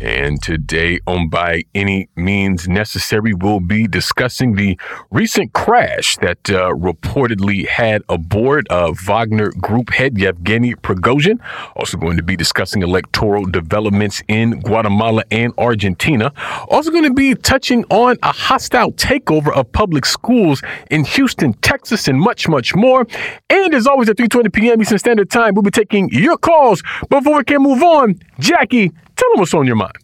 And today, on By Any Means Necessary, we'll be discussing the recent crash that uh, reportedly had aboard uh, Wagner Group head Yevgeny Prigozhin. Also, going to be discussing electoral developments in Guatemala and Argentina. Also, going to be touching on a hostile takeover of public schools in Houston, Texas, and much, much more. And as always, at 3:20 p.m. Eastern Standard Time, we'll be taking your calls. Before we can move on, Jacquie, Tell them what's on your mind.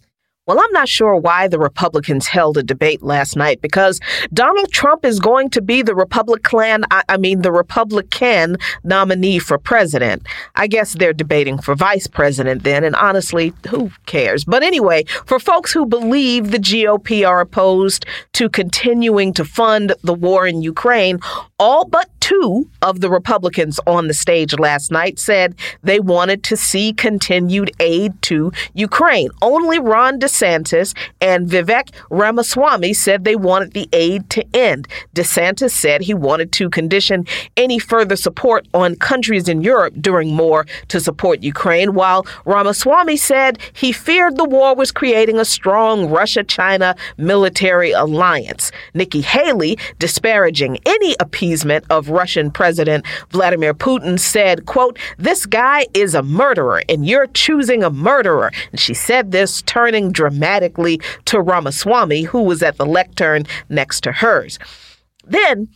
Well, I'm not sure why the Republicans held a debate last night because Donald Trump is going to be the Republican, I mean, the Republican nominee for president. I guess they're debating for vice president then, and honestly, who cares? But anyway, for folks who believe the GOP are opposed to continuing to fund the war in Ukraine, all but two of the Republicans on the stage last night said they wanted to see continued aid to Ukraine. Only Ron DeSantis and Vivek Ramaswamy said they wanted the aid to end. DeSantis said he wanted to condition any further support on countries in Europe doing more to support Ukraine, while Ramaswamy said he feared the war was creating a strong Russia China military alliance. Nikki Haley disparaging any appeasement of Russian President Vladimir Putin said, quote, this guy is a murderer and you're choosing a murderer. And she said this turning dramatically to Ramaswamy, who was at the lectern next to hers. Then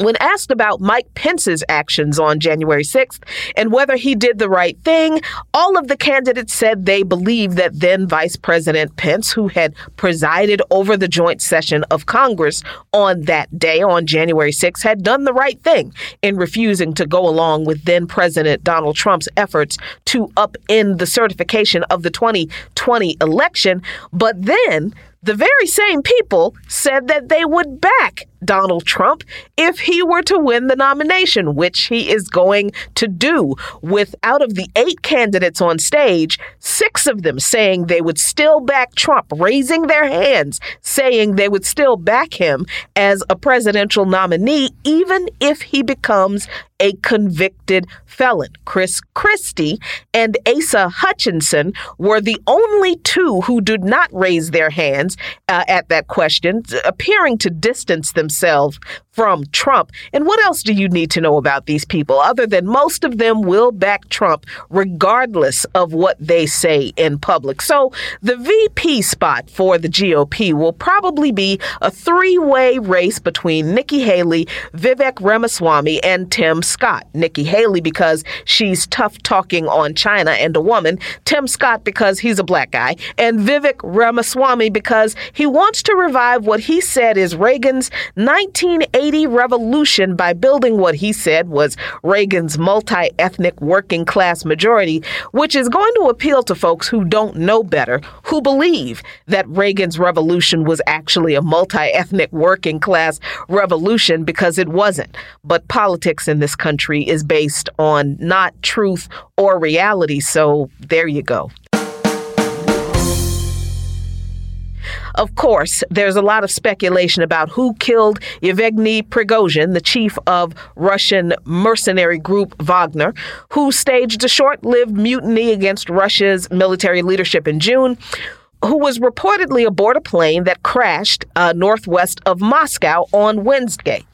when asked about Mike Pence's actions on January 6th and whether he did the right thing, all of the candidates said they believed that then Vice President Pence, who had presided over the joint session of Congress on that day, on January 6th, had done the right thing in refusing to go along with then President Donald Trump's efforts to upend the certification of the 2020 election. But then the very same people said that they would back Donald Trump if he were to win the nomination, which he is going to do. With out of the eight candidates on stage, six of them saying they would still back Trump, raising their hands, saying they would still back him as a presidential nominee, even if he becomes a convicted felon. Chris Christie and Asa Hutchinson were the only two who did not raise their hands uh, at that question, appearing to distance themselves from Trump. And what else do you need to know about these people other than most of them will back Trump regardless of what they say in public? So the VP spot for the GOP will probably be a three way race between Nikki Haley, Vivek Ramaswamy, and Tim Scott. Nikki Haley because she's tough talking on China and a woman, Tim Scott because he's a black guy, and Vivek Ramaswamy because he wants to revive what he said is Reagan's 1980 revolution by building what he said was Reagan's multi ethnic working class majority, which is going to appeal to folks who don't know better, who believe that Reagan's revolution was actually a multi ethnic working class revolution because it wasn't. But politics in this country is based on not truth or reality. So there you go. Of course, there's a lot of speculation about who killed Yevgeny Prigozhin, the chief of Russian mercenary group Wagner, who staged a short lived mutiny against Russia's military leadership in June who was reportedly aboard a plane that crashed uh, northwest of Moscow on Wednesday.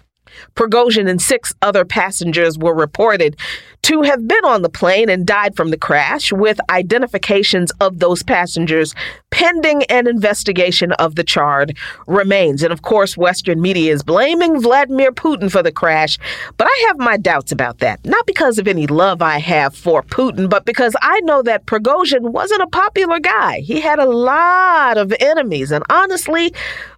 Prigozhin and six other passengers were reported to have been on the plane and died from the crash, with identifications of those passengers pending an investigation of the charred remains. And of course, Western media is blaming Vladimir Putin for the crash, but I have my doubts about that. Not because of any love I have for Putin, but because I know that Prigozhin wasn't a popular guy. He had a lot of enemies, and honestly,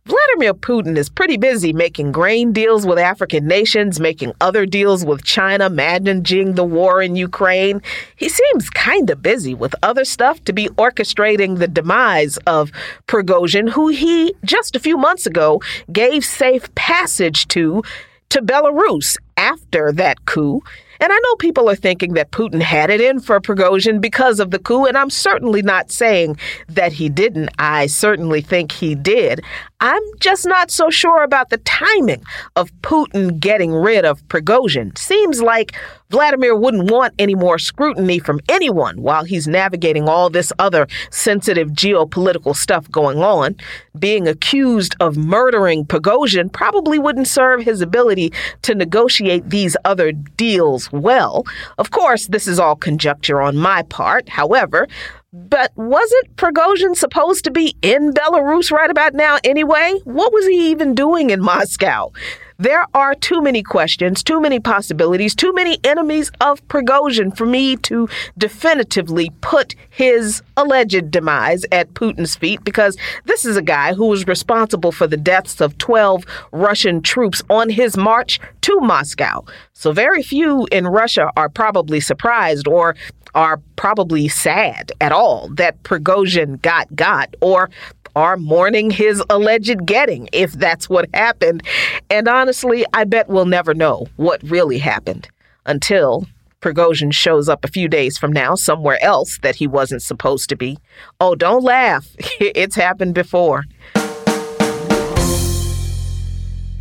Vladimir Putin is pretty busy making grain deals with African nations, making other deals with China, managing the war in Ukraine. He seems kind of busy with other stuff to be orchestrating the demise of Prigozhin, who he just a few months ago gave safe passage to to Belarus after that coup And I know people are thinking that Putin had it in for Prigozhin because of the coup, and I'm certainly not saying that he didn't. I certainly think he did. I'm just not so sure about the timing of Putin getting rid of Prigozhin. Seems like Vladimir wouldn't want any more scrutiny from anyone while he's navigating all this other sensitive geopolitical stuff going on. Being accused of murdering Prigozhin probably wouldn't serve his ability to negotiate these other deals well. Of course, this is all conjecture on my part. However, but wasn't Prigozhin supposed to be in Belarus right about now anyway? What was he even doing in Moscow? There are too many questions, too many possibilities, too many enemies of Prigozhin for me to definitively put his alleged demise at Putin's feet because this is a guy who was responsible for the deaths of 12 Russian troops on his march to Moscow. So very few in Russia are probably surprised or are probably sad at all that Prigozhin got got or are mourning his alleged getting, if that's what happened. And honestly, I bet we'll never know what really happened until Prigozhin shows up a few days from now somewhere else that he wasn't supposed to be. Oh, don't laugh. It's happened before.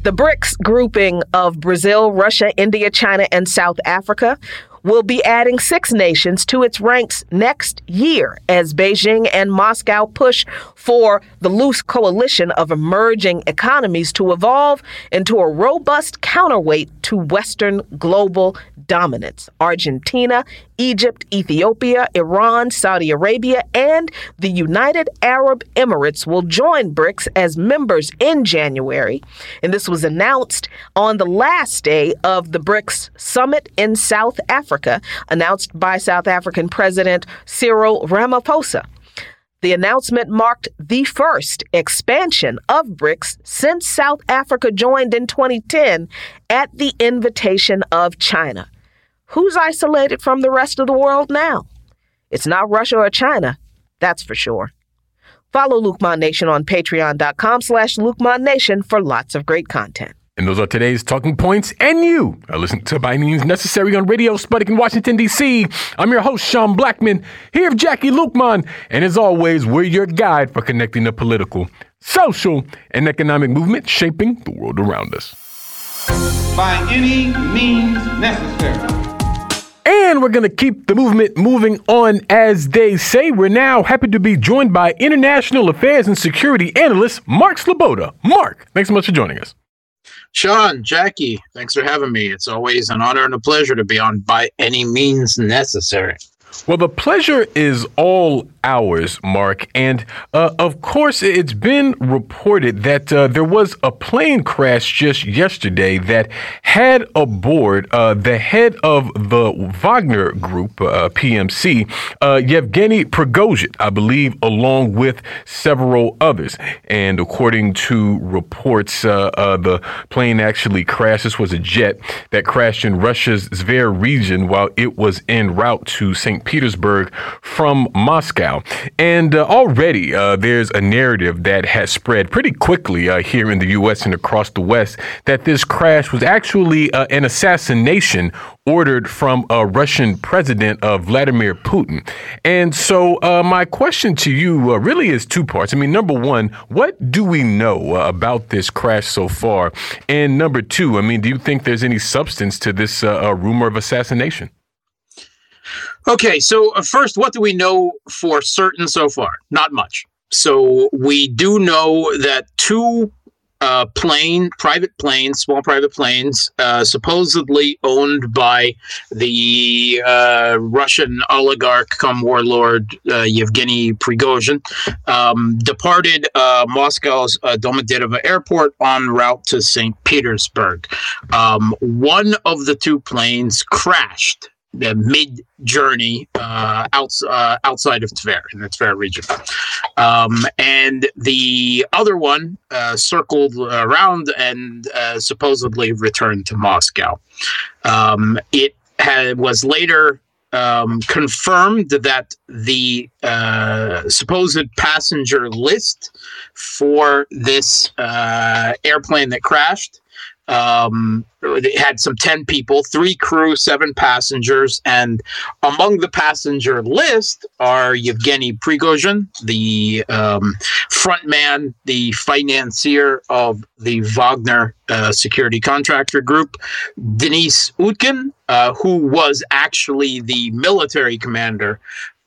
The BRICS grouping of Brazil, Russia, India, China, and South Africa will be adding six nations to its ranks next year as Beijing and Moscow push for the loose coalition of emerging economies to evolve into a robust counterweight to Western global dominance. Argentina, Egypt, Ethiopia, Iran, Saudi Arabia, and the United Arab Emirates will join BRICS as members in January. And this was announced on the last day of the BRICS summit in South Africa, announced by South African President Cyril Ramaphosa. The announcement marked the first expansion of BRICS since South Africa joined in 2010 at the invitation of China. Who's isolated from the rest of the world now? It's not Russia or China, that's for sure. Follow Luqman Nation on patreon.com slash Luqman Nation for lots of great content. And those are today's talking points. And you are listening to By Any Means Necessary on Radio Sputnik in Washington, D.C. I'm your host, Sean Blackmon, here with Jacquie Luqman. And as always, we're your guide for connecting the political, social, and economic movement shaping the world around us. By any means necessary. And we're going to keep the movement moving on, as they say. We're now happy to be joined by international affairs and security analyst Mark Sleboda. Mark, thanks so much for joining us. Sean, Jacquie, thanks for having me. It's always an honor and a pleasure to be on by any means necessary. Well, the pleasure is all ours, Mark. And uh, of course, it's been reported that uh, there was a plane crash just yesterday that had aboard uh, the head of the Wagner Group, uh, PMC, uh, Yevgeny Prigozhin, I believe, along with several others. And according to reports, uh, the plane actually crashed. This was a jet that crashed in Russia's Tver region while it was en route to St. Petersburg from Moscow. And uh, already uh, there's a narrative that has spread pretty quickly uh, here in the U.S. and across the West that this crash was actually uh, an assassination ordered from a Russian President uh, Vladimir Putin. And so, uh, my question to you uh, really is two parts. I mean, number one, what do we know about this crash so far? And number two, I mean, do you think there's any substance to this rumor of assassination? Okay, so uh, first, what do we know for certain so far? Not much. So we do know that two uh, plane, private planes, small private planes, uh, supposedly owned by the uh, Russian oligarch come warlord uh, Yevgeny Prigozhin, um, departed uh, Moscow's uh, Domodedovo airport en route to St. Petersburg. Um, one of the two planes crashed the mid journey uh, outs, uh, outside of Tver in the Tver region. Um, and the other one uh, circled around and uh, supposedly returned to Moscow. Um, it had, was later um, confirmed that the uh, supposed passenger list for this uh, airplane that crashed Um, it had some 10 people, three crew, seven passengers. And among the passenger list are Yevgeny Prigozhin, the um, front man, the financier of the Wagner uh, security contractor group, Denis Utkin, uh, who was actually the military commander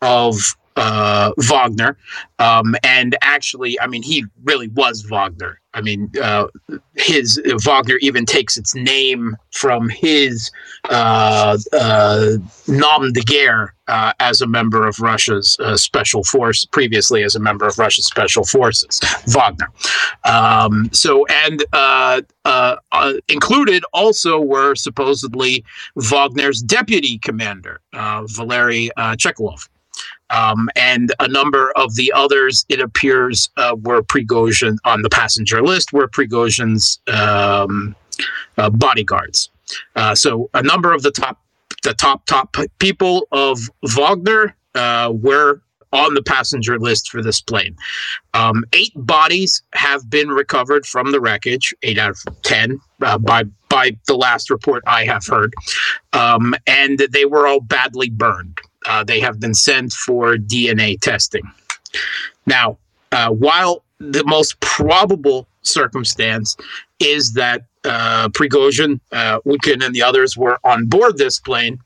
of uh, Wagner. Um, and actually, I mean, he really was Wagner. I mean, uh, his uh, Wagner even takes its name from his uh, uh, nom de guerre uh, as a member of Russia's uh, special force, previously as a member of Russia's special forces, Wagner. Um, so, and included also were supposedly Wagner's deputy commander, Valery Chekalov. Um, and a number of the others, it appears, uh, were Prigozhin on the passenger list, were Prigozhin's um, uh, bodyguards. Uh, so a number of the top, the top top people of Wagner uh, were on the passenger list for this plane. Um, eight bodies have been recovered from the wreckage, eight out of ten uh, by by the last report I have heard, um, and they were all badly burned. Uh, they have been sent for DNA testing. Now, uh, while the most probable circumstance is that uh, Prigozhin, uh, Utkin, and the others were on board this plane,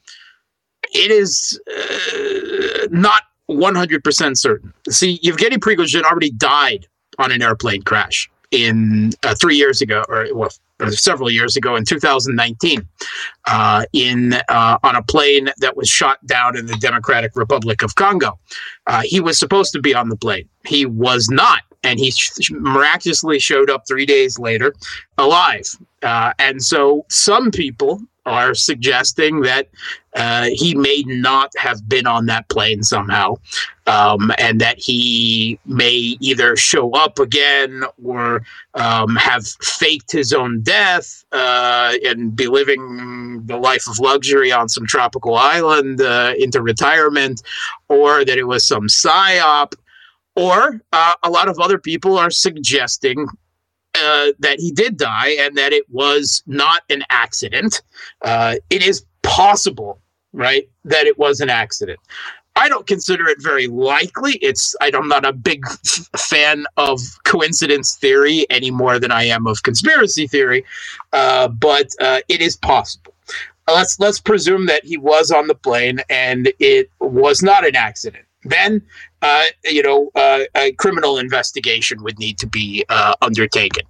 it is uh, not 100% certain. See, Yevgeny Prigozhin already died on an airplane crash in uh, three years ago, or well, several years ago in 2019 uh, in uh, on a plane that was shot down in the Democratic Republic of Congo. Uh, he was supposed to be on the plane. He was not, and he sh- miraculously showed up three days later, alive. Uh, and so some people are suggesting that uh, he may not have been on that plane somehow, um, and that he may either show up again or um, have faked his own death uh, and be living the life of luxury on some tropical island uh, into retirement, or that it was some psyop. Or uh, a lot of other people are suggesting uh, that he did die and that it was not an accident. Uh, it is possible, right, that it was an accident. I don't consider it very likely. It's I'm not a big f- fan of coincidence theory any more than I am of conspiracy theory, uh, but uh, it is possible. Let's let's presume that he was on the plane and it was not an accident. Then uh, you know, uh, a criminal investigation would need to be uh, undertaken.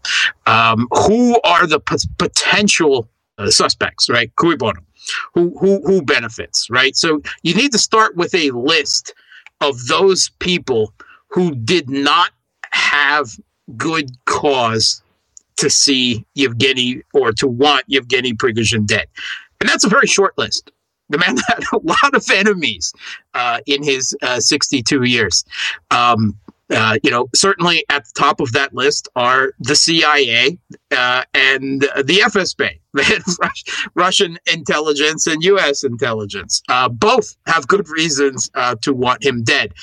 Um, who are the p- potential uh, suspects, right? Cui bono? Who, who, who benefits, right? So you need to start with a list of those people who did not have good cause to see Yevgeny or to want Yevgeny Prigozhin dead. And that's a very short list. The man had a lot of enemies uh, in his uh, 62 years. Um, uh, you know, certainly at the top of that list are the CIA uh, and the FSB, Russian intelligence and U.S. intelligence. Uh, both have good reasons uh, to want him dead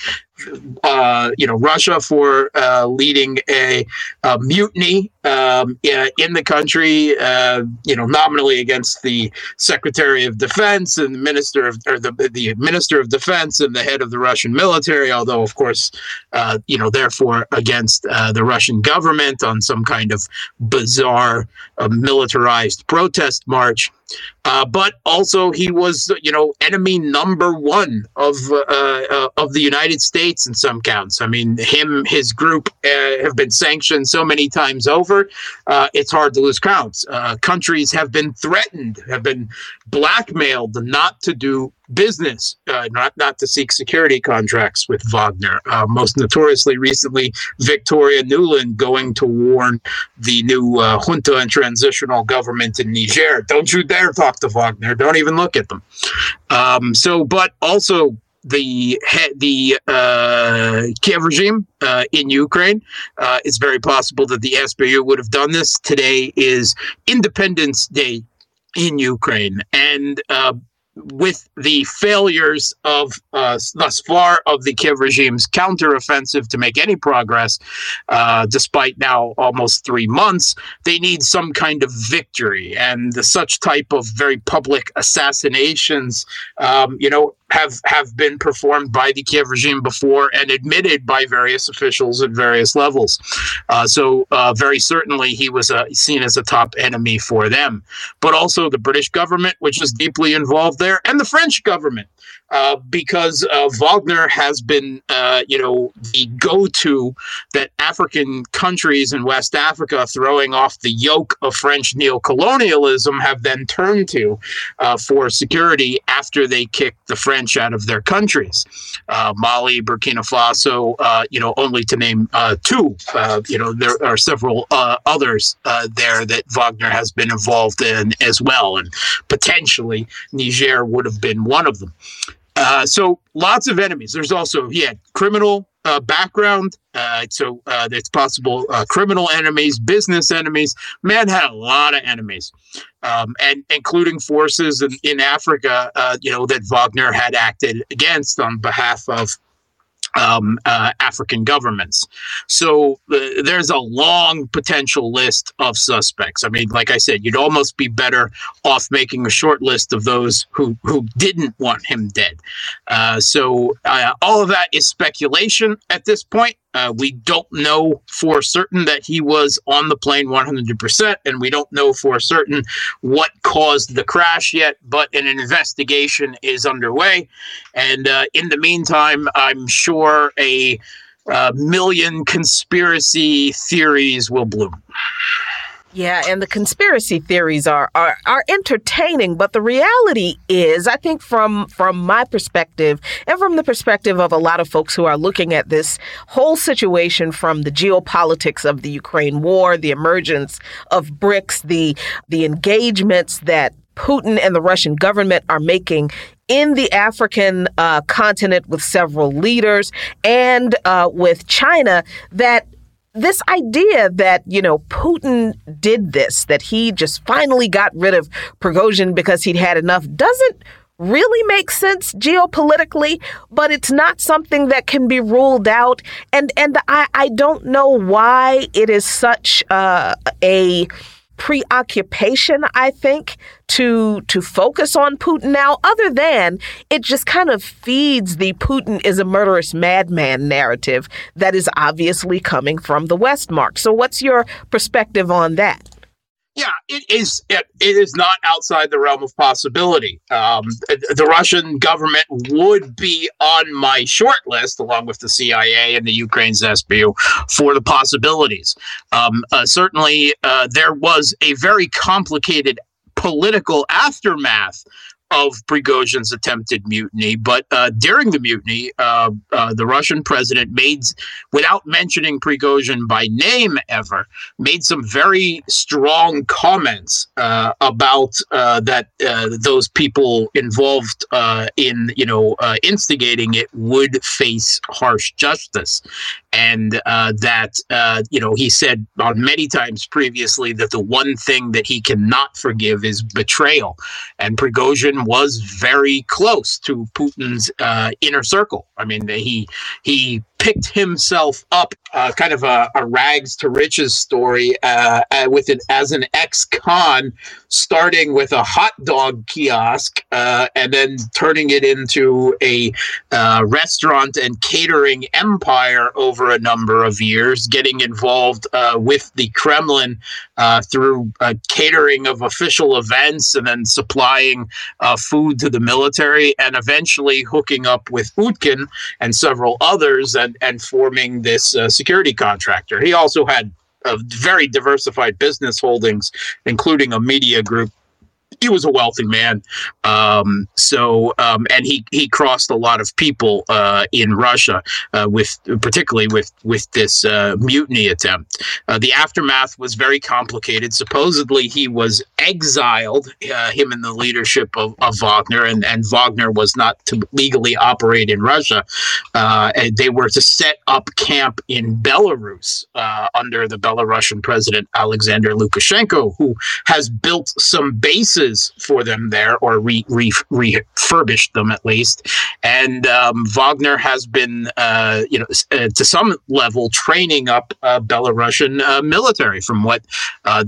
uh, you know, Russia for uh, leading a, a mutiny um, in the country, uh, you know, nominally against the Secretary of Defense and the Minister of or the the Minister of Defense and the head of the Russian military. Although, of course, uh, you know, therefore against uh, the Russian government on some kind of bizarre uh, militarized protest march. Uh, but also he was, you know, enemy number one of uh, uh, of the United States in some counts. I mean, him, his group uh, have been sanctioned so many times over. Uh, it's hard to lose counts. Countries have been threatened, have been blackmailed not to do business, uh, not not to seek security contracts with Wagner. Uh, most notoriously, recently, Victoria Nuland going to warn the new uh, junta and transitional government in Niger: "Don't you dare talk to Wagner. Don't even look at them." Um, so, but also the the uh, Kiev regime uh, in Ukraine. Uh, it's very possible that the SBU would have done this. Today is Independence Day in Ukraine, and uh, with the failures of uh, thus far of the Kiev regime's counteroffensive to make any progress, uh, despite now almost three months, they need some kind of victory. And the, such type of very public assassinations, um, you know, have have been performed by the Kiev regime before and admitted by various officials at various levels. Uh, so uh, very certainly he was uh, seen as a top enemy for them, but also the British government, which is deeply involved there, and the French government. Uh, because uh, Wagner has been, uh, you know, the go-to that African countries in West Africa, throwing off the yoke of French neocolonialism, have then turned to uh, for security after they kicked the French out of their countries, uh, Mali, Burkina Faso, you know, only to name two. you know, there are several others there that Wagner has been involved in as well, and potentially Niger would have been one of them. Uh, so lots of enemies. There's also he had criminal uh, background, uh, so uh, it's possible uh, criminal enemies, business enemies. Man had a lot of enemies, um, and including forces in, in Africa, uh, you know, that Wagner had acted against on behalf of um, uh, African governments. So uh, there's a long potential list of suspects. I mean, like I said, you'd almost be better off making a short list of those who, who didn't want him dead. Uh, so uh, all of that is speculation at this point. Uh, we don't know for certain that he was on the plane 100%, and we don't know for certain what caused the crash yet, but an investigation is underway. And uh, in the meantime, I'm sure a uh, million conspiracy theories will bloom. Yeah, and the conspiracy theories are, are are entertaining, but the reality is, I think from from my perspective and from the perspective of a lot of folks who are looking at this whole situation from the geopolitics of the Ukraine war, the emergence of BRICS, the the engagements that Putin and the Russian government are making in the African uh, continent with several leaders and uh, with China that this idea that, you know, Putin did this, that he just finally got rid of Prigozhin because he'd had enough, doesn't really make sense geopolitically, but it's not something that can be ruled out. And and I, I don't know why it is such uh, a preoccupation, I think, to to focus on Putin now, other than it just kind of feeds the Putin is a murderous madman narrative that is obviously coming from the West Mark. So what's your perspective on that? Yeah, it is. It, it is not outside the realm of possibility. Um, the Russian government would be on my short list, along with the CIA and the Ukraine's SBU, for the possibilities. Um, uh, certainly, uh, there was a very complicated political aftermath of Prigozhin's attempted mutiny. But uh, during the mutiny, uh, uh, the Russian president made, without mentioning Prigozhin by name ever, made some very strong comments uh, about uh, that uh, those people involved in, you know, instigating it would face harsh justice, and that, you know, he said on many times previously that the one thing that he cannot forgive is betrayal, and Prigozhin was very close to Putin's uh, inner circle. I mean, he he picked himself up, uh, kind of a, a, rags to riches story, uh, uh, with it as an ex-con, starting with a hot dog kiosk uh, and then turning it into a uh, restaurant and catering empire over a number of years, getting involved uh, with the Kremlin through catering of official events and then supplying food to the military, and eventually hooking up with Utkin and several others and and, forming this uh, security contractor. He also had a very diversified business holdings, including a media group he was a wealthy man. Um, so, um, and he he crossed a lot of people uh, in Russia, uh, with particularly with with this uh, mutiny attempt. Uh, the aftermath was very complicated. Supposedly, he was exiled uh, him and the leadership of, of, Wagner, and, and Wagner was not to legally operate in Russia. Uh, they were to set up camp in Belarus under the Belarusian president Alexander Lukashenko, who has built some bases for them there, or re, re, refurbished them at least. And um, Wagner has been, uh, you know, uh, to some level, training up uh, Belarusian military from what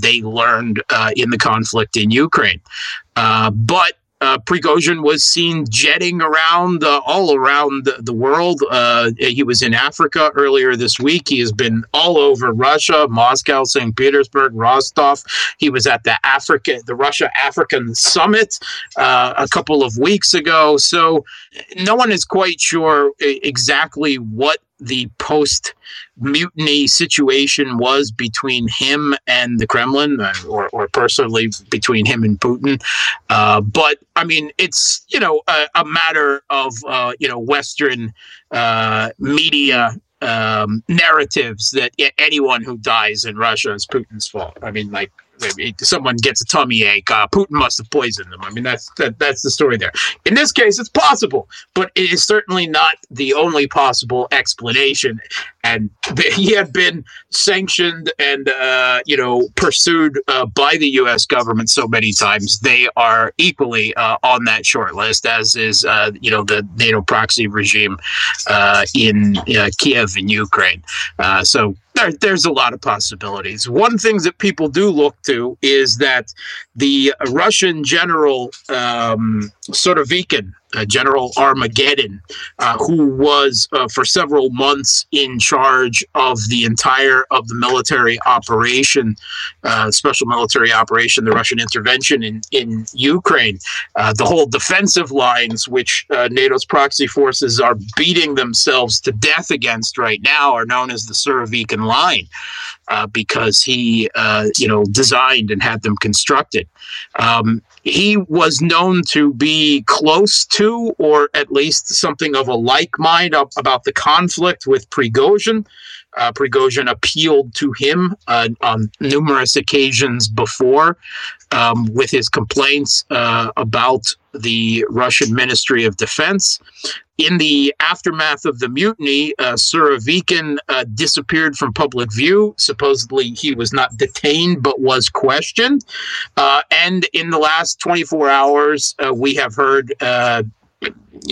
they learned in the conflict in Ukraine. Uh, but uh, Prigozhin was seen jetting around uh, all around the, the world. Uh, he was in Africa earlier this week. He has been all over Russia, Moscow, St. Petersburg, Rostov. He was at the Africa, the Russia African Summit uh, a couple of weeks ago. So no one is quite sure exactly what the post mutiny situation was between him and the Kremlin, uh, or, or personally between him and Putin. Uh, but I mean, it's you know a, a matter of uh, you know Western uh, media um, narratives that anyone who dies in Russia is Putin's fault. I mean, like someone gets a tummy ache, uh, Putin must have poisoned them. I mean, that's that, that's the story there. In this case, it's possible, but it is certainly not the only possible explanation. And he had been sanctioned and uh, you know pursued uh, by the U.S. government so many times. They are equally uh, on that short list, as is uh, you know the NATO proxy regime uh, in Kiev in Ukraine. so there, there's a lot of possibilities. One thing that people do look to is that the Russian general um, Surovikin, uh, General Armageddon, uh, who was uh, for several months in charge of the entire of the military operation, uh, special military operation, the Russian intervention in in Ukraine, uh, the whole defensive lines, which uh, NATO's proxy forces are beating themselves to death against right now, are known as the Surovikin line, because he, you know, designed and had them constructed. Um, he was known to be close to, or at least something of a like mind about the conflict with Prigozhin. Uh, Prigozhin appealed to him uh, on numerous occasions before um, with his complaints uh, about the Russian Ministry of Defense. In the aftermath of the mutiny, uh, Surovikin uh, disappeared from public view. Supposedly, he was not detained but was questioned. Uh, and in the last 24 hours, uh, we have heard uh,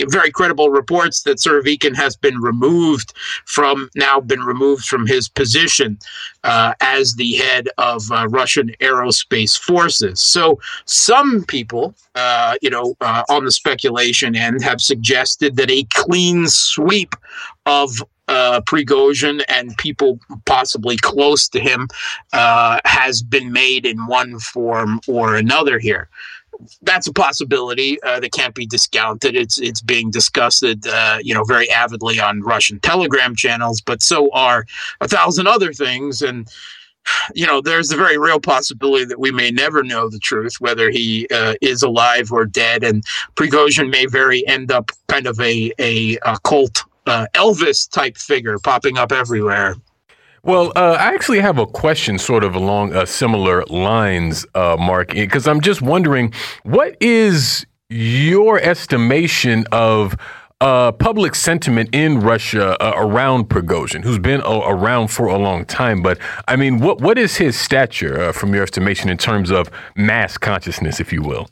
very credible reports that Surovikin has been removed from now been removed from his position uh, as the head of uh, Russian aerospace forces. So some people, uh, you know, uh, on the speculation end, have suggested that a clean sweep of uh, Prigozhin and people possibly close to him uh, has been made in one form or another here that's a possibility uh, that can't be discounted. It's it's being discussed, uh, you know, very avidly on Russian Telegram channels, but so are a thousand other things. And you know, there's a very real possibility that we may never know the truth, whether he uh, is alive or dead. And Prigozhin may very end up kind of a a, a cult uh, Elvis type figure popping up everywhere. Well, uh, I actually have a question sort of along uh, similar lines, uh, Mark, because I'm just wondering what is your estimation of uh, public sentiment in Russia uh, around Prigozhin, who's been around for a long time? But I mean, what what is his stature uh, from your estimation in terms of mass consciousness, if you will?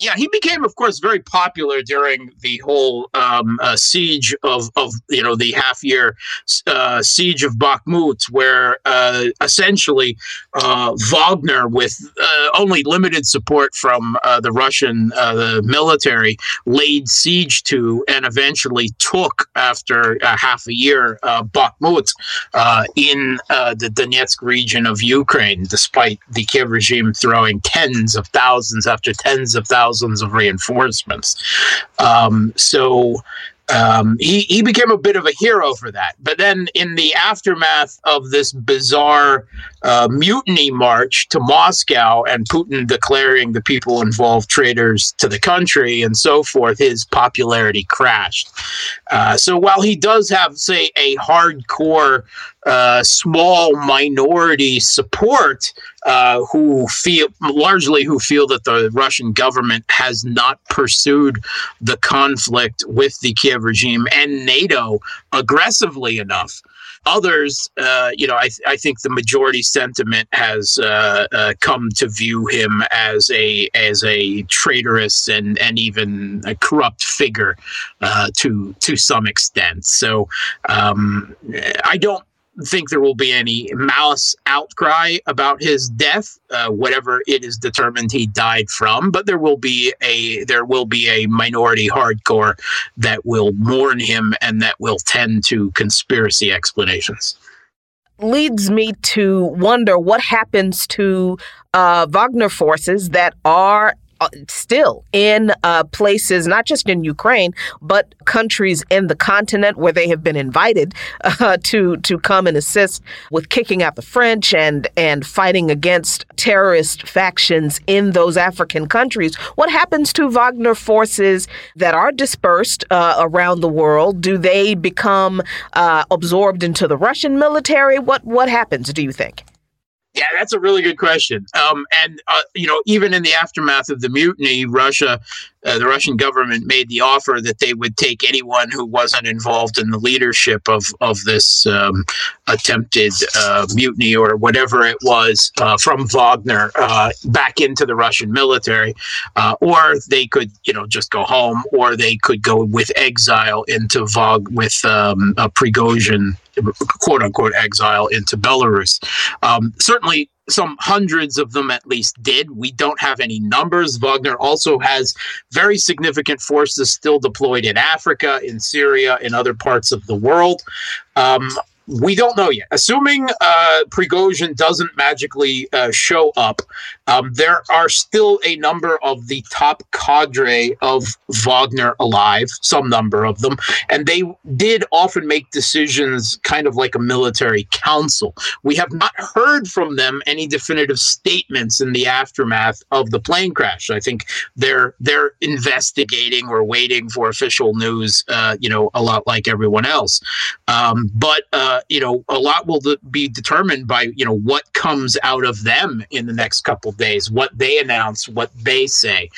Yeah, he became, of course, very popular during the whole um, uh, siege of, of, you know, the half year uh, siege of Bakhmut, where uh, essentially uh, Wagner, with uh, only limited support from uh, the Russian the military, laid siege to and eventually took, after half a year, Bakhmut in the Donetsk region of Ukraine, despite the Kiev regime throwing tens of thousands after tens of thousands thousands of reinforcements. Um, so um, he, he became a bit of a hero for that. But then, in the aftermath of this bizarre uh, mutiny march to Moscow and Putin declaring the people involved traitors to the country and so forth, his popularity crashed. Uh, so while he does have, say, a hardcore, uh, small minority support uh, who feel largely who feel that the Russian government has not pursued the conflict with the Kiev regime and NATO aggressively enough others, uh, you know, I, I think the majority sentiment has uh, come to view him as a as a traitorous and and even a corrupt figure to to some extent. So um, I don't think there will be any malice outcry about his death, uh, whatever it is determined he died from. But there will be a there will be a minority hardcore that will mourn him and that will tend to conspiracy explanations. Leads me to wonder what happens to uh, Wagner forces that are still in uh, places, not just in Ukraine, but countries in the continent where they have been invited uh, to to come and assist with kicking out the French and and fighting against terrorist factions in those African countries. What happens to Wagner forces that are dispersed uh, around the world? Do they become uh, absorbed into the Russian military? What what happens? Do you think? Yeah, that's a really good question. Um, and uh, you know, even in the aftermath of the mutiny, Russia uh, the Russian government made the offer that they would take anyone who wasn't involved in the leadership of of this um, attempted uh, mutiny or whatever it was uh, from Wagner uh, back into the Russian military, uh, or they could you know just go home, or they could go with exile into Vog with um, a Prigozhin quote unquote exile into Belarus. Um, certainly, some hundreds of them at least did. We don't have any numbers. Wagner also has very significant forces still deployed in Africa, in Syria, in other parts of the world. Um, we don't know yet. Assuming uh, Prigozhin doesn't magically uh, show up, um, there are still a number of the top cadre of Wagner alive, some number of them, and they did often make decisions kind of like a military council. We have not heard from them any definitive statements in the aftermath of the plane crash. I think they're they're investigating or waiting for official news. Uh, you know, a lot like everyone else, um, but. Uh, you know, a lot will be determined by you know what comes out of them in the next couple days, what they announce, what they say.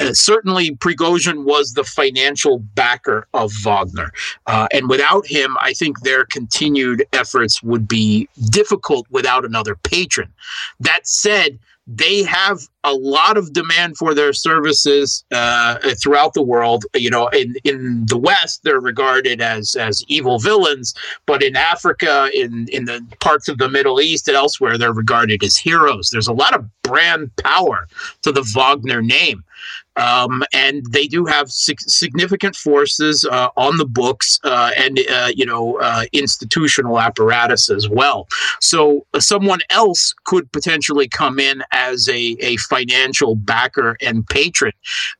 Uh, certainly, Prigozhin was the financial backer of Wagner. Uh, and without him, I think their continued efforts would be difficult without another patron. That said, they have a lot of demand for their services uh, throughout the world. You know, in in the West, they're regarded as as evil villains, but in Africa, in in the parts of the Middle East and elsewhere, they're regarded as heroes. There's a lot of brand power to the Wagner name. Um, and they do have significant forces uh, on the books uh, and uh, you know uh, institutional apparatus as well. So uh, someone else could potentially come in as a, a financial backer and patron,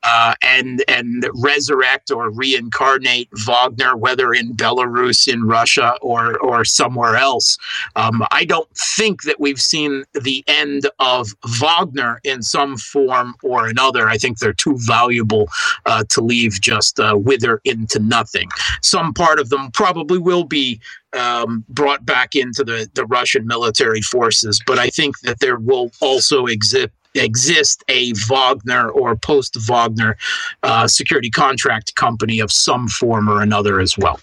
uh, and and resurrect or reincarnate Wagner, whether in Belarus, in Russia, or or somewhere else. Um, I don't think that we've seen the end of Wagner in some form or another. I think they're too valuable uh, to leave just uh, wither into nothing. Some part of them probably will be um, brought back into the, the Russian military forces, but I think that there will also exist exist a Wagner or post Wagner uh, security contract company of some form or another as well.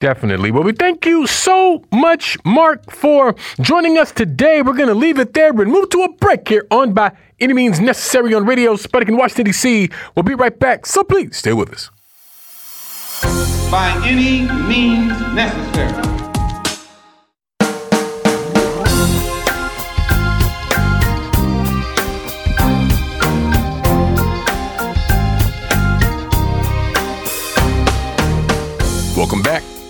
Definitely. Well, we thank you so much, Mark, for joining us today. We're going to leave it there and move to a break here on By Any Means Necessary on Radio Sputnik in Washington, D.C. We'll be right back, so please stay with us. By any means necessary. Welcome back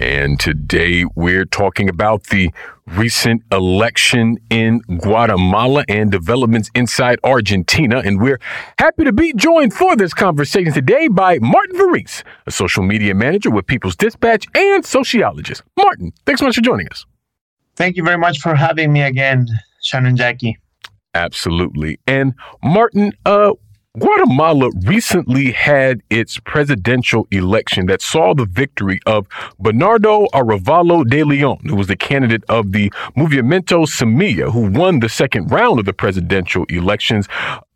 And today we're talking about the recent election in Guatemala and developments inside Argentina. And we're happy to be joined for this conversation today by Martin Varese, a social media manager with People's Dispatch and sociologist. Martin, thanks so much for joining us. Thank you very much for having me again, Shannon Jacquie. Absolutely. And Martin, uh, Guatemala recently had its presidential election that saw the victory of Bernardo Arevalo de Leon, who was the candidate of the Movimiento Semilla, who won the second round of the presidential elections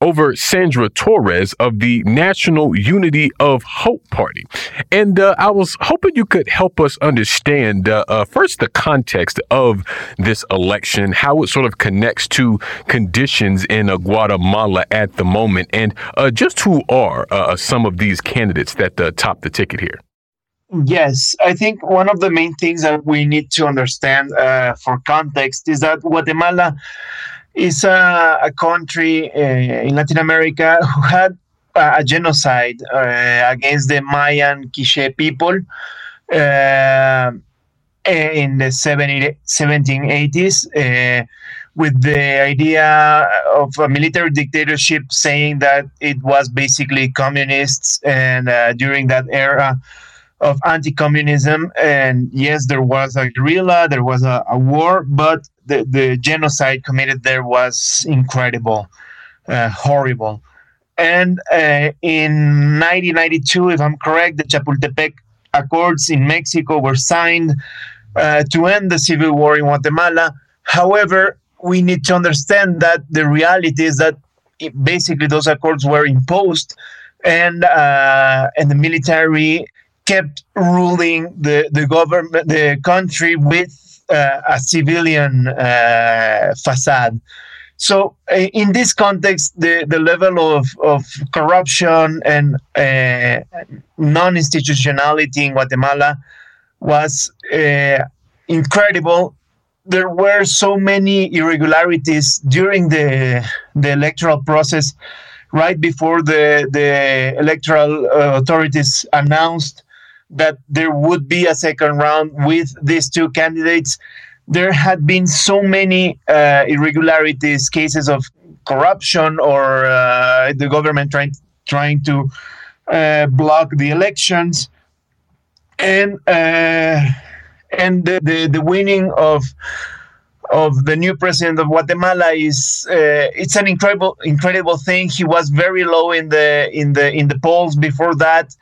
over Sandra Torres of the National Unity of Hope Party. And uh, I was hoping you could help us understand uh, uh, first the context of this election, how it sort of connects to conditions in uh, Guatemala at the moment, and uh, just who are uh, some of these candidates that top the ticket here. Yes, I think one of the main things that we need to understand for context is that Guatemala is a, a country uh, in Latin America who had a genocide uh, against the Mayan Quiche people uh, in the 70, 1780s uh, with the idea of a military dictatorship saying that it was basically communists and during that era of anti-communism and yes there was a guerrilla there was a, a war but the, the genocide committed there was incredible uh, horrible. And uh, in 1992 if i'm correct the chapultepec accords in mexico were signed uh, to end the civil war in guatemala. However we need to understand that the reality is that basically those accords were imposed and uh, and the military kept ruling the, the government, the country with uh, a civilian uh, facade. So, uh, in this context, the, the level of, of corruption and uh, non institutionality in Guatemala was uh, incredible. There were so many irregularities during the, the electoral process, right before the, the electoral uh, authorities announced that there would be a second round with these two candidates. There had been so many uh, irregularities, cases of corruption, or uh, the government trying trying to uh, block the elections, and uh, and the, the, the winning of of the new president of Guatemala is uh, it's an incredible incredible thing. He was very low in the in the in the polls before that,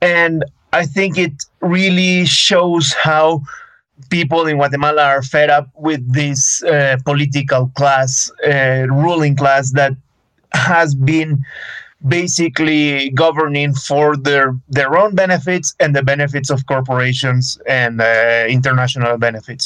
and I think it really shows how people in Guatemala are fed up with this uh, political class, uh, ruling class that has been basically governing for their their own benefits and the benefits of corporations and uh, international benefits.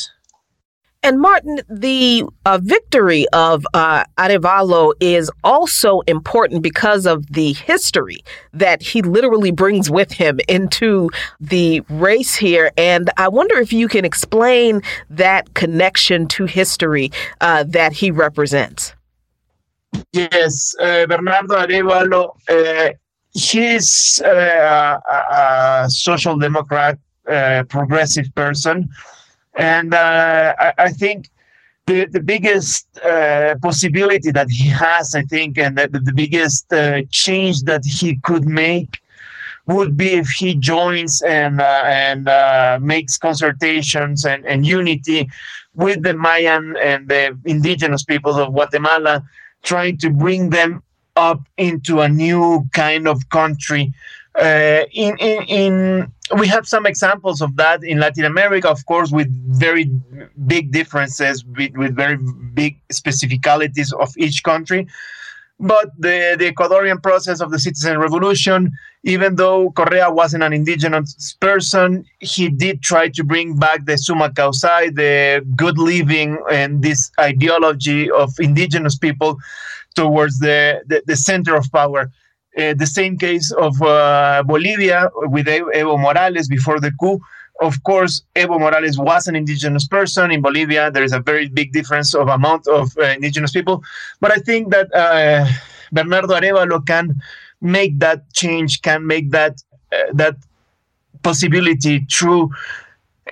And Martin, the uh, victory of uh, Arevalo is also important because of the history that he literally brings with him into the race here. And I wonder if you can explain that connection to history uh, that he represents. Yes, uh, Bernardo Arevalo, uh, he's uh, a, a, social democrat, progressive person and uh, I, I, think the, the biggest uh, possibility that he has, I think, and the, the biggest uh, change that he could make would be if he joins and uh, and uh, makes consultations and, and unity with the Mayan and the indigenous peoples of Guatemala, trying to bring them up into a new kind of country uh, in, in, in we have some examples of that in Latin America, of course, with very big differences, with, with very big specificalities of each country. But the, the Ecuadorian process of the citizen revolution, even though Correa wasn't an indigenous person, he did try to bring back the sumak kawsay, the good living, and this ideology of indigenous people towards the, the, the center of power. Uh, the same case of uh, Bolivia with Evo Morales before the coup. Of course, Evo Morales was an indigenous person. In Bolivia, there is a very big difference of amount of uh, indigenous people. But I think that uh, Bernardo Arevalo can make that change, can make that uh, that possibility true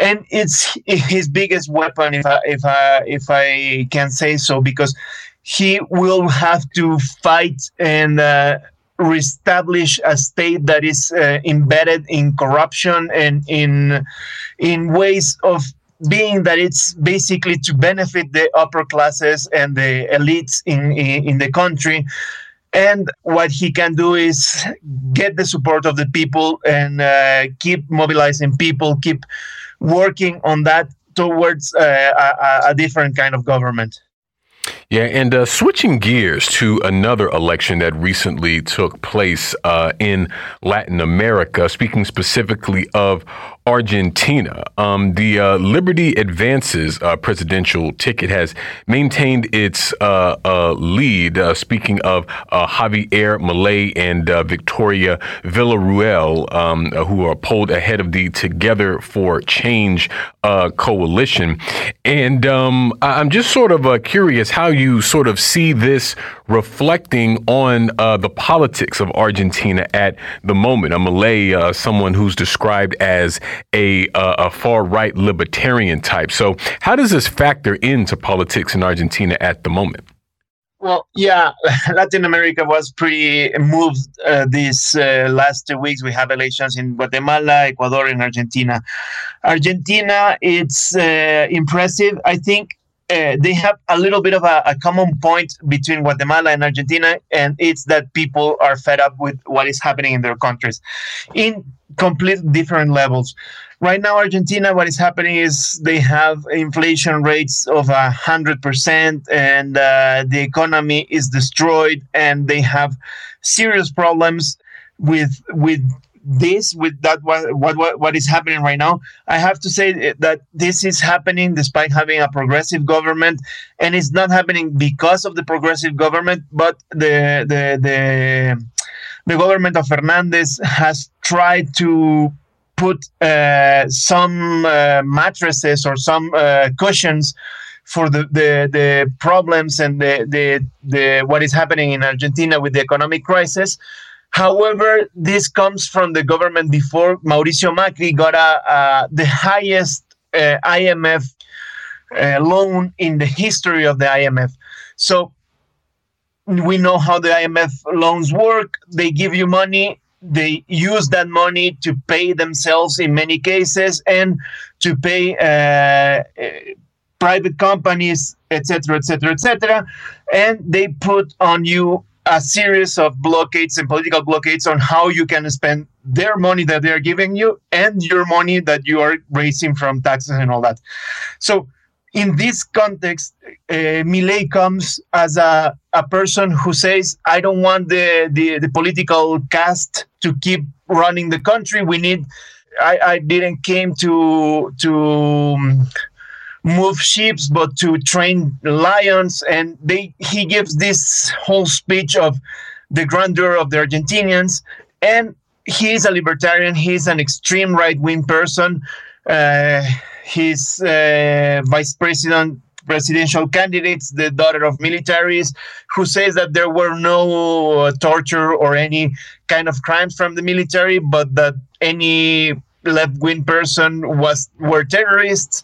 and it's his biggest weapon, if I, if I, if I can say so, because he will have to fight and uh, reestablish a state that is uh, embedded in corruption and in in ways of being that it's basically to benefit the upper classes and the elites in, in, in the country. And what he can do is get the support of the people and uh, keep mobilizing people keep working on that towards uh, a, a different kind of government yeah, and uh, switching gears to another election that recently took place uh, in Latin America, speaking specifically of Argentina. Um, the uh, Liberty Advances uh, presidential ticket has maintained its uh, uh lead. Uh, speaking of uh, Javier Milei and Victoria Villarruel, um, who are polled ahead of the Together for Change coalition. And um, I'm just sort of curious how you sort of see this reflecting on the politics of Argentina at the moment. A Milei, someone who's described as a, a far right libertarian type. So, how does this factor into politics in Argentina at the moment? Well, yeah, Latin America was pretty moved uh, these uh, last two weeks. We have elections in Guatemala, Ecuador, and Argentina. Argentina, it's uh, impressive. I think uh, they have a little bit of a, a, common point between Guatemala and Argentina, and it's that people are fed up with what is happening in their countries in complete different levels. Right now, Argentina, what is happening is they have inflation rates of a hundred percent, and uh, the economy is destroyed, and they have serious problems with with this with that what, what what is happening right now i have to say that this is happening despite having a progressive government and it's not happening because of the progressive government but the the the the government of Fernandez has tried to put uh, some uh, mattresses or some uh, cushions for the, the, the problems and the, the, the what is happening in Argentina with the economic crisis. However, this comes from the government before Mauricio Macri got a, a the highest uh, IMF uh, loan in the history of the IMF. So we know how the IMF loans work. They give you money, they use that money to pay themselves in many cases and to pay uh, private companies, etc., etc., etc. And they put on you a series of blockades and political blockades on how you can spend their money that they're giving you and your money that you are raising from taxes and all that. So, in this context, uh, Milei comes as a, a person who says, I don't want the, the, the political caste to keep running the country. We need, I, I didn't came to, to, um, move ships, but to train lions. And they he gives this whole speech of the grandeur of the Argentinians. And he's a libertarian. He's an extreme right wing person. Uh, he's uh, vice president presidential candidates, the daughter of militaries, who says that there were no uh, torture or any kind of crimes from the military, but that any left-wing person was were terrorists.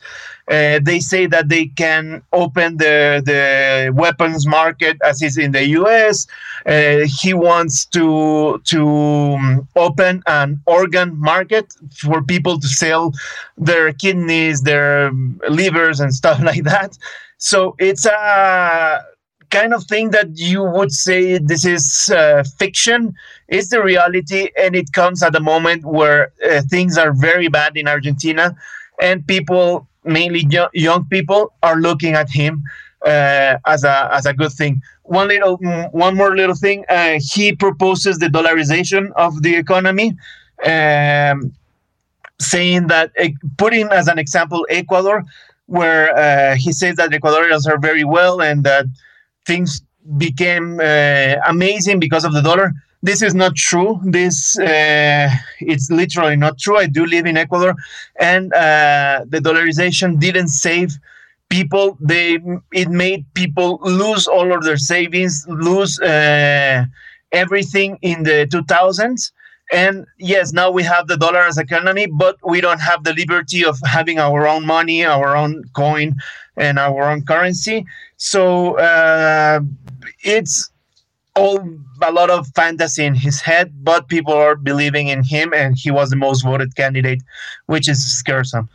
Uh, they say that they can open the the weapons market as is in the U.S. Uh, he wants to to um, open an organ market for people to sell their kidneys, their livers, and stuff like that. So it's a kind of thing that you would say this is uh, fiction. It's the reality, and it comes at a moment where uh, things are very bad in Argentina, and people mainly young people are looking at him uh, as a as a good thing. One little, one more little thing. Uh, he proposes the dollarization of the economy, um, saying that uh, putting as an example Ecuador, where uh, he says that Ecuadorians are very well and that things became uh, amazing because of the dollar this is not true. This uh, it's literally not true. I do live in Ecuador, and uh, the dollarization didn't save people. They it made people lose all of their savings, lose uh, everything in the 2000s, And yes, now we have the dollar as economy, but we don't have the liberty of having our own money, our own coin, and our own currency. So uh, it's all a lot of fantasy in his head, but people are believing in him, and he was the most voted candidate, which is scaresome.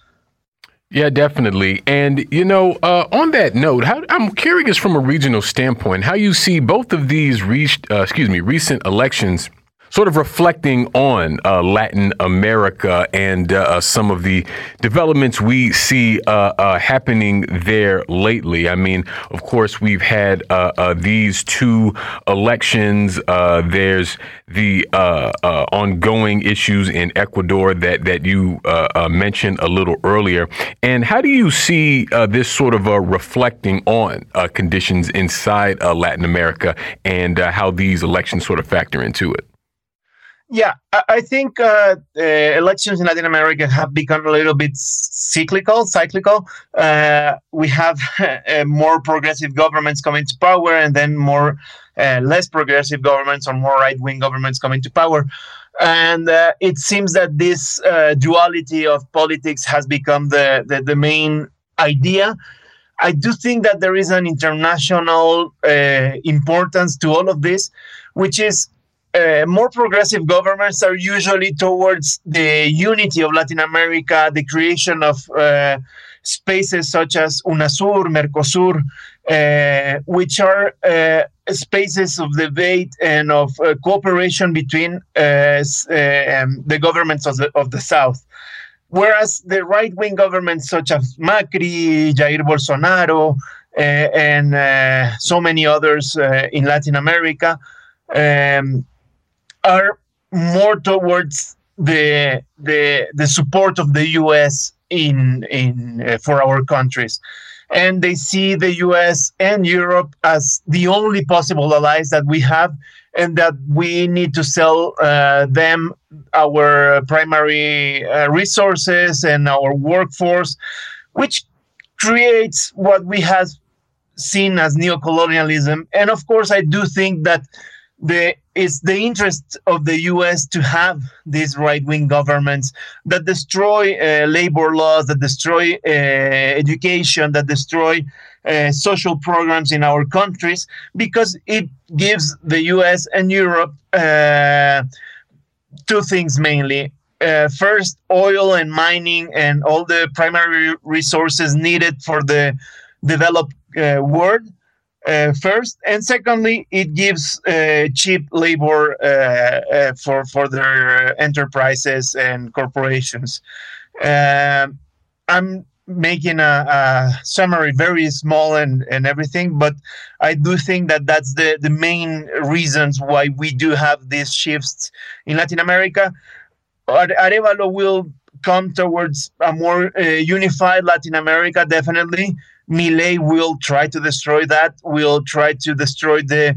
Yeah, definitely. And you know, uh, on that note, how, I'm curious from a regional standpoint how you see both of these, re- uh, excuse me, recent elections sort of reflecting on uh, Latin America and uh, some of the developments we see uh, uh happening there lately. I mean, of course, we've had uh, uh, these two elections. there's the ongoing issues in Ecuador that that you mentioned a little earlier. And how do you see this sort of reflecting on conditions inside Latin America and how these elections sort of factor into it? Yeah, I think uh, uh, elections in Latin America have become a little bit cyclical. Cyclical. Uh, we have uh, more progressive governments coming to power, and then more uh, less progressive governments or more right-wing governments coming to power. And uh, it seems that this duality of politics has become the, the, the main idea. I do think that there is an international importance to all of this, which is uh, more progressive governments are usually towards the unity of Latin America, the creation of uh, spaces such as UNASUR, Mercosur, uh, which are uh, spaces of debate and of uh, cooperation between um, the governments of the, of the South. Whereas the right wing governments such as Macri, Jair Bolsonaro, and so many others in Latin America um, are more towards the the the support of the U.S. in in uh, for our countries, and they see the U.S. and Europe as the only possible allies that we have, and that we need to sell uh, them our primary uh, resources and our workforce, which creates what we have seen as neocolonialism. And of course, I do think that the it's the interest of the U.S. to have these right-wing governments that destroy uh, labor laws, that destroy uh, education, that destroy uh, social programs in our countries, because it gives the U.S. and Europe uh, two things mainly. Uh, first, oil and mining and all the primary resources needed for the developed uh, world uh, first, and secondly, it gives uh, cheap labor uh, uh for for their enterprises and corporations. Um, I'm making a, a, summary very small and, and everything, but I do think that that's the, the main reasons why we do have these shifts in Latin America. Arevalo will come towards a more uh, unified Latin America, definitely. Milei will try to destroy that. Will try to destroy the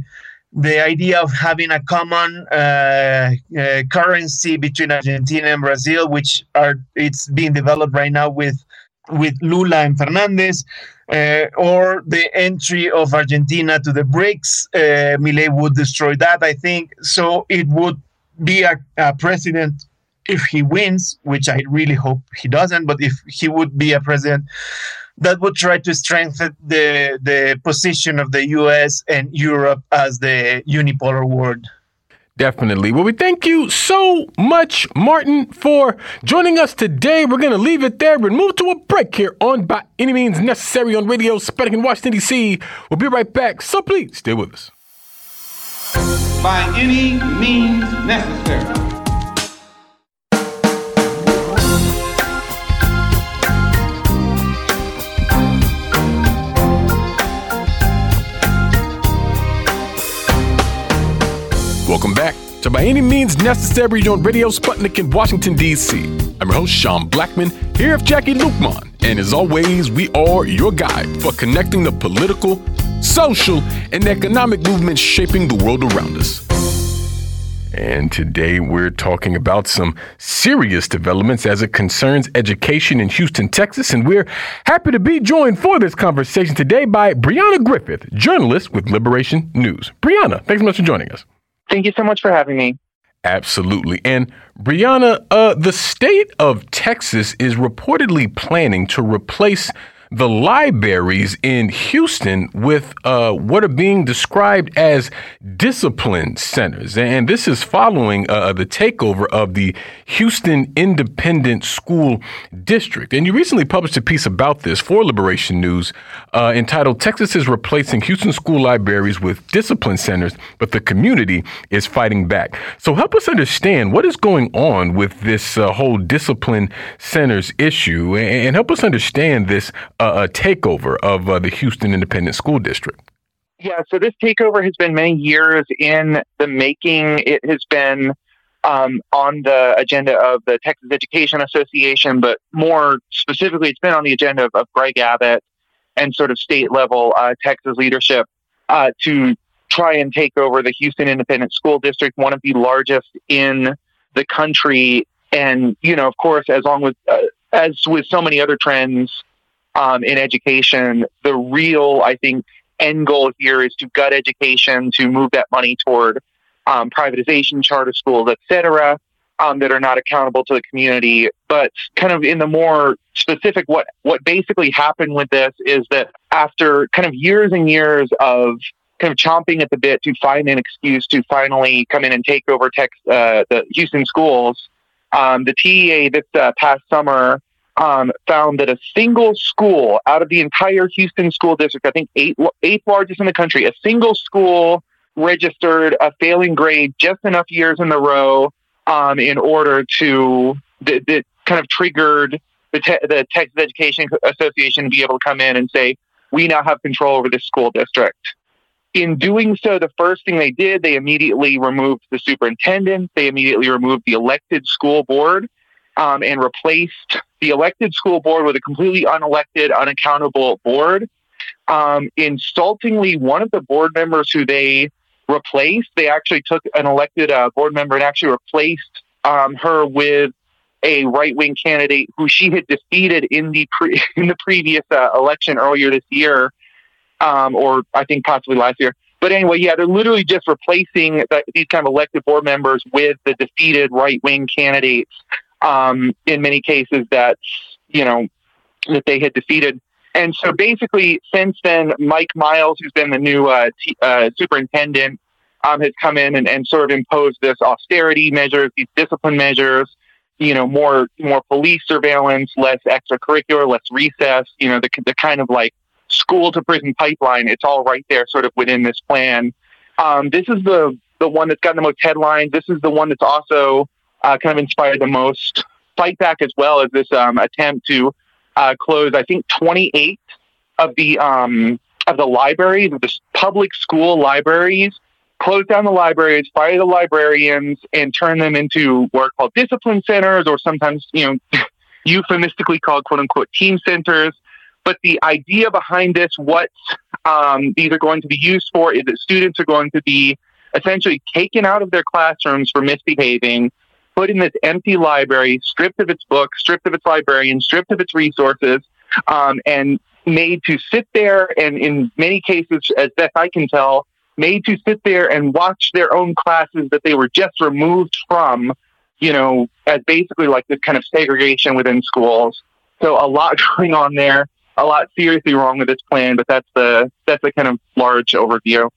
the idea of having a common uh, uh, currency between Argentina and Brazil, which are it's being developed right now with with Lula and Fernandez, uh, or the entry of Argentina to the BRICS. Uh, Milei would destroy that, I think. So it would be a, a president if he wins, which I really hope he doesn't, but if he would be a president that would try to strengthen the the position of the U.S. and Europe as the unipolar world. Definitely. Well, we thank you so much, Martin, for joining us today. We're going to leave it there and move to a break here on By Any Means Necessary on Radio Sputnik in Washington, D.C. We'll be right back, so please stay with us. By any means necessary. Welcome back to By Any Means Necessary on Radio Sputnik in Washington, D.C. I'm your host, Sean Blackmon, here with Jacquie Luqman. And as always, we are your guide for connecting the political, social, and economic movements shaping the world around us. And today we're talking about some serious developments as it concerns education in Houston, Texas. And we're happy to be joined for this conversation today by Brianna Griffith, journalist with Liberation News. Brianna, thanks so much for joining us. Thank you so much for having me. Absolutely. And Brianna, uh, the state of Texas is reportedly planning to replace the libraries in Houston with uh, what are being described as discipline centers. And this is following uh, the takeover of the Houston Independent School District. And you recently published a piece about this for Liberation News uh, entitled Texas is Replacing Houston School Libraries with Discipline Centers, but the community is fighting back. So help us understand what is going on with this uh, whole discipline centers issue and help us understand this a takeover of uh, the Houston Independent School District? Yeah, so this takeover has been many years in the making. It has been um, on the agenda of the Texas Education Association, but more specifically, it's been on the agenda of, of Greg Abbott and sort of state level uh, Texas leadership uh, to try and take over the Houston Independent School District, one of the largest in the country. And, you know, of course, as long with, uh, as with so many other trends, um, in education. The real, I think, end goal here is to gut education, to move that money toward um, privatization, charter schools, et cetera, um, that are not accountable to the community. But kind of in the more specific, what what basically happened with this is that after kind of years and years of kind of chomping at the bit to find an excuse to finally come in and take over tech, uh, the Houston schools, um, the TEA this uh, past summer um, found that a single school out of the entire Houston school district, I think eight, eighth largest in the country, a single school registered a failing grade just enough years in a row um, in order to that, that kind of triggered the, te- the Texas Education Association to be able to come in and say, we now have control over this school district. In doing so, the first thing they did, they immediately removed the superintendent. They immediately removed the elected school board um, and replaced the elected school board with a completely unelected, unaccountable board. Um, insultingly, one of the board members who they replaced, they actually took an elected uh, board member and actually replaced um, her with a right wing candidate who she had defeated in the pre- in the previous uh, election earlier this year, um, or I think possibly last year. But anyway, yeah, they're literally just replacing the, these kind of elected board members with the defeated right wing candidates um, in many cases that you know that they had defeated. And so basically, since then, Mike Miles, who's been the new uh, t- uh, superintendent, um, has come in and, and sort of imposed this austerity measures, these discipline measures. You know, more more police surveillance, less extracurricular, less recess. You know, the the kind of like school to prison pipeline. It's all right there, sort of within this plan. Um, this is the the one that's gotten the most headlines. This is the one that's also uh, kind of inspired the most fight back as well as this um, attempt to uh, close, I think, 28 of the um, of the libraries, the public school libraries, close down the libraries, fire the librarians, and turn them into what are called discipline centers, or sometimes, you know, euphemistically called "quote unquote" team centers. But the idea behind this, what um, these are going to be used for, is that students are going to be essentially taken out of their classrooms for misbehaving put in this empty library, stripped of its books, stripped of its librarians, stripped of its resources, um, and made to sit there and, in many cases, as best I can tell, made to sit there and watch their own classes that they were just removed from, you know, as basically like this kind of segregation within schools. So a lot going on there, a lot seriously wrong with this plan, but that's the that's the kind of large overview.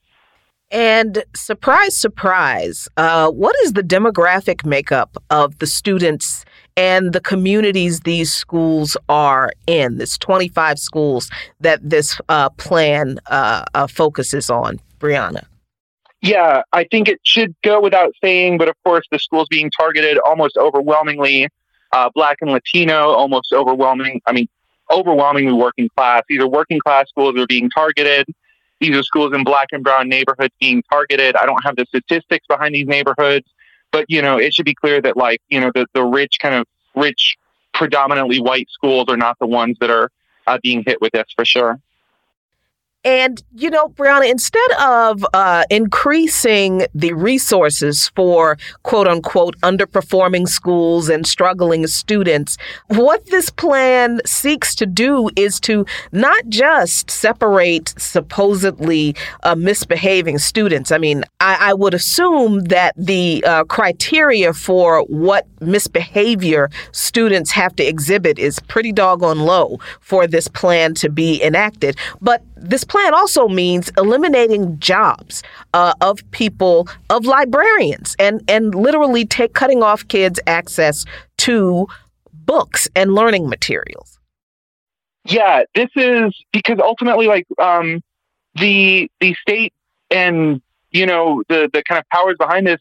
And surprise, surprise, uh, what is the demographic makeup of the students and the communities these schools are in? This 25 schools that this uh, plan uh, uh, focuses on, Brianna. Yeah, I think it should go without saying, but of course, the schools being targeted almost overwhelmingly uh, Black and Latino, almost overwhelming. I mean, overwhelmingly working class. Either working class schools are being targeted these are schools in black and brown neighborhoods being targeted. I don't have the statistics behind these neighborhoods, but you know, it should be clear that like, you know, the, the rich kind of rich, predominantly white schools are not the ones that are uh, being hit with this for sure. And, you know, Brianna, instead of uh, increasing the resources for quote unquote underperforming schools and struggling students, what this plan seeks to do is to not just separate supposedly uh, misbehaving students. I mean, I, I, would assume that the uh, criteria for what misbehavior students have to exhibit is pretty doggone low for this plan to be enacted. But this plan also means eliminating jobs uh, of people, of librarians, and, and literally take cutting off kids' access to books and learning materials. Yeah, this is because ultimately, like um, the the state and you know the the kind of powers behind this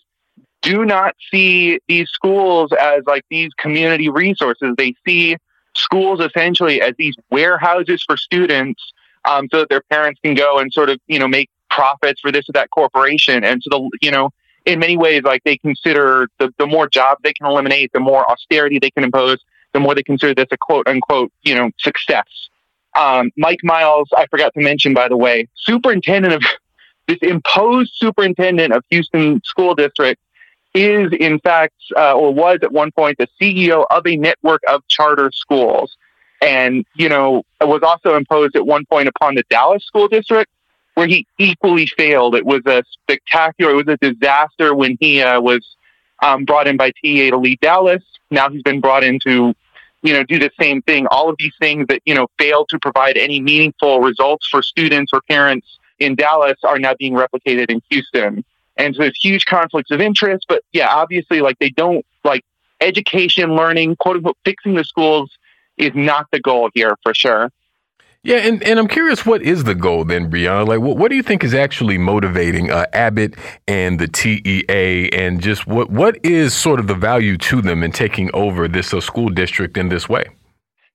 do not see these schools as like these community resources. They see schools essentially as these warehouses for students um, so that their parents can go and sort of, you know, make profits for this or that corporation. And so the, you know, in many ways, like they consider the, the more jobs they can eliminate, the more austerity they can impose, the more they consider this a quote unquote, you know, success. Um, Mike Miles, I forgot to mention, by the way, superintendent of this imposed superintendent of Houston School District is, in fact, uh, or was at one point the CEO of a network of charter schools and you know it was also imposed at one point upon the Dallas school district where he equally failed. It was a spectacular, it was a disaster when he uh, was um, brought in by TEA to lead Dallas. Now he's been brought in to, you know, do the same thing. All of these things that, you know, fail to provide any meaningful results for students or parents in Dallas are now being replicated in Houston. And so there's huge conflicts of interest. But yeah, obviously, like they don't like education, learning, quote unquote, fixing the schools is not the goal here for sure. Yeah, and, and I'm curious, what is the goal then, Brianna? Like, what, what do you think is actually motivating uh, Abbott and the TEA, and just what what is sort of the value to them in taking over this uh, school district in this way?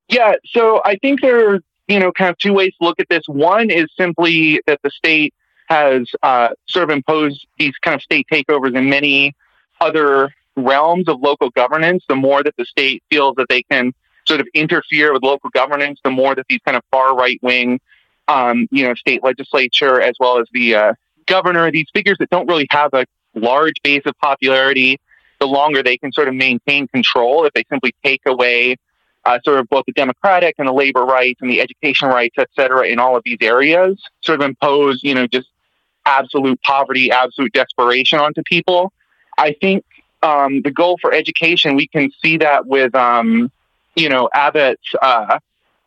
Yeah, so I think there are you know kind of two ways to look at this. One is simply that the state has uh, sort of imposed these kind of state takeovers in many other realms of local governance. The more that the state feels that they can sort of interfere with local governance, the more that these kind of far right wing, um, you know, state legislature as well as the uh, governor, these figures that don't really have a large base of popularity, the longer they can sort of maintain control if they simply take away uh, sort of both the democratic and the labor rights and the education rights, et cetera, in all of these areas, sort of impose, you know, just absolute poverty, absolute desperation onto people. I think um, the goal for education, we can see that with um, you know, Abbott uh,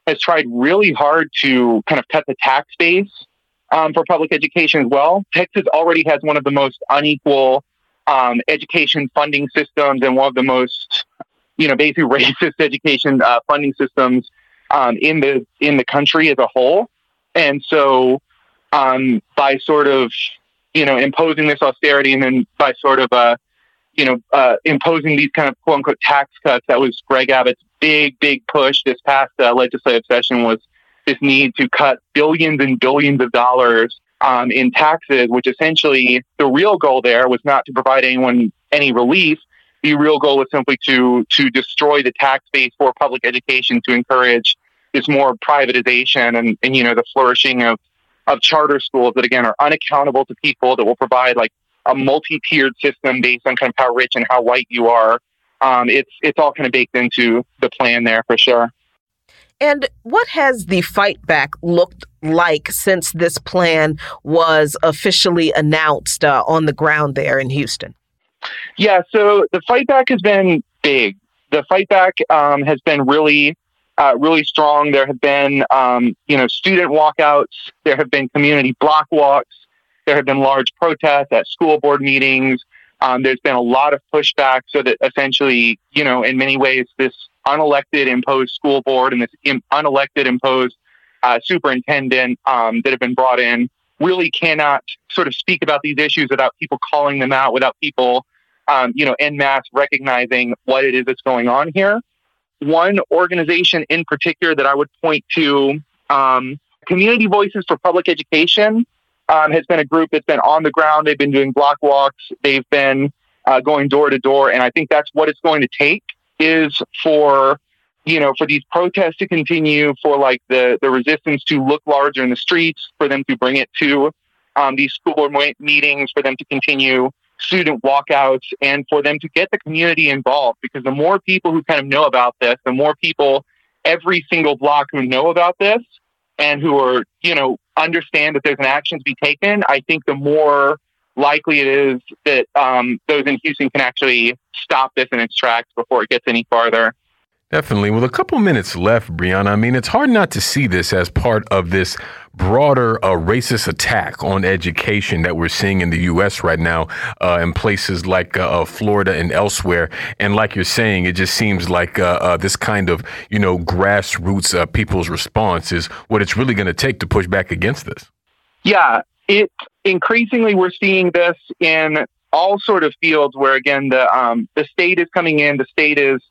has tried really hard to kind of cut the tax base um, for public education as well. Texas already has one of the most unequal um, education funding systems and one of the most, you know, basically racist education uh, funding systems um, in the in the country as a whole. And so, um, by sort of, you know, imposing this austerity and then by sort of, uh, you know, uh, imposing these kind of quote unquote tax cuts, that was Greg Abbott's big, big push this past uh, legislative session was this need to cut billions and billions of dollars um, in taxes, which essentially the real goal there was not to provide anyone any relief. The real goal was simply to to destroy the tax base for public education to encourage this more privatization and, and you know the flourishing of of charter schools that again are unaccountable to people that will provide like a multi-tiered system based on kind of how rich and how white you are um, it's it's all kind of baked into the plan there for sure. And what has the fight back looked like since this plan was officially announced uh, on the ground there in Houston? Yeah, so the fight back has been big. The fight back um, has been really, uh, really strong. There have been, um, you know, student walkouts. There have been community block walks. There have been large protests at school board meetings. Um, there's been a lot of pushback so that essentially, you know, in many ways, this unelected imposed school board and this Im- unelected imposed uh, superintendent um, that have been brought in really cannot sort of speak about these issues without people calling them out, without people, um, you know, en masse recognizing what it is that's going on here. One organization in particular that I would point to, um, Community Voices for Public Education, um, has been a group that's been on the ground. They've been doing block walks. They've been uh, going door to door, and I think that's what it's going to take is for you know, for these protests to continue, for like the, the resistance to look larger in the streets, for them to bring it to um, these school board meetings, for them to continue student walkouts, and for them to get the community involved. Because the more people who kind of know about this, the more people every single block who know about this and who are, you know, understand that there's an action to be taken, I think the more likely it is that um, those in Houston can actually stop this in its tracks before it gets any farther. Definitely. With a couple minutes left, Brianna, I mean, it's hard not to see this as part of this broader uh, racist attack on education that we're seeing in the U.S. right now uh, in places like uh, uh, Florida and elsewhere. And like you're saying, it just seems like uh, uh, this kind of, you know, grassroots people's response is what it's really going to take to push back against this. Yeah, it increasingly we're seeing this in all sort of fields where again the um, the state is coming in, the state is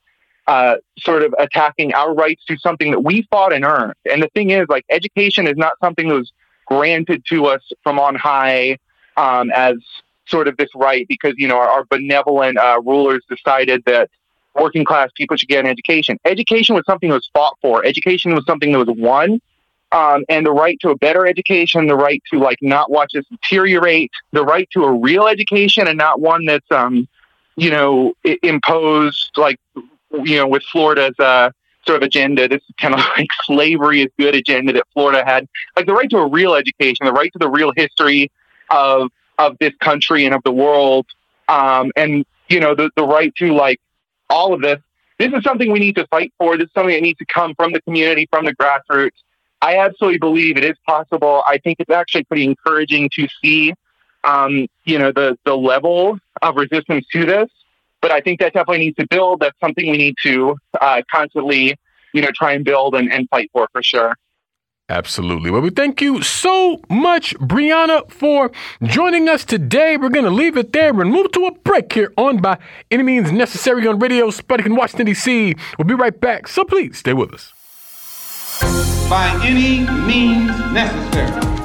uh, sort of attacking our rights to something that we fought and earned. And the thing is, like, education is not something that was granted to us from on high um, as sort of this right because, you know, our, our benevolent uh, rulers decided that working class people should get an education. Education was something that was fought for, education was something that was won. Um, and the right to a better education, the right to like not watch us deteriorate, the right to a real education and not one that's um, you know, imposed like you know, with Florida's uh, sort of agenda, this is kind of like slavery is good agenda that Florida had, like the right to a real education, the right to the real history of of this country and of the world, um, and you know, the the right to like all of this. This is something we need to fight for. This is something that needs to come from the community, from the grassroots. I absolutely believe it is possible. I think it's actually pretty encouraging to see, um, you know, the the level of resistance to this but I think that definitely needs to build. That's something we need to uh, constantly, you know, try and build and, and fight for for sure. Absolutely. Well, we thank you so much, Brianna, for joining us today. We're going to leave it there and move to a break here on By Any Means Necessary on Radio Sputnik in Washington, D.C. We'll be right back, so please stay with us. By any means necessary.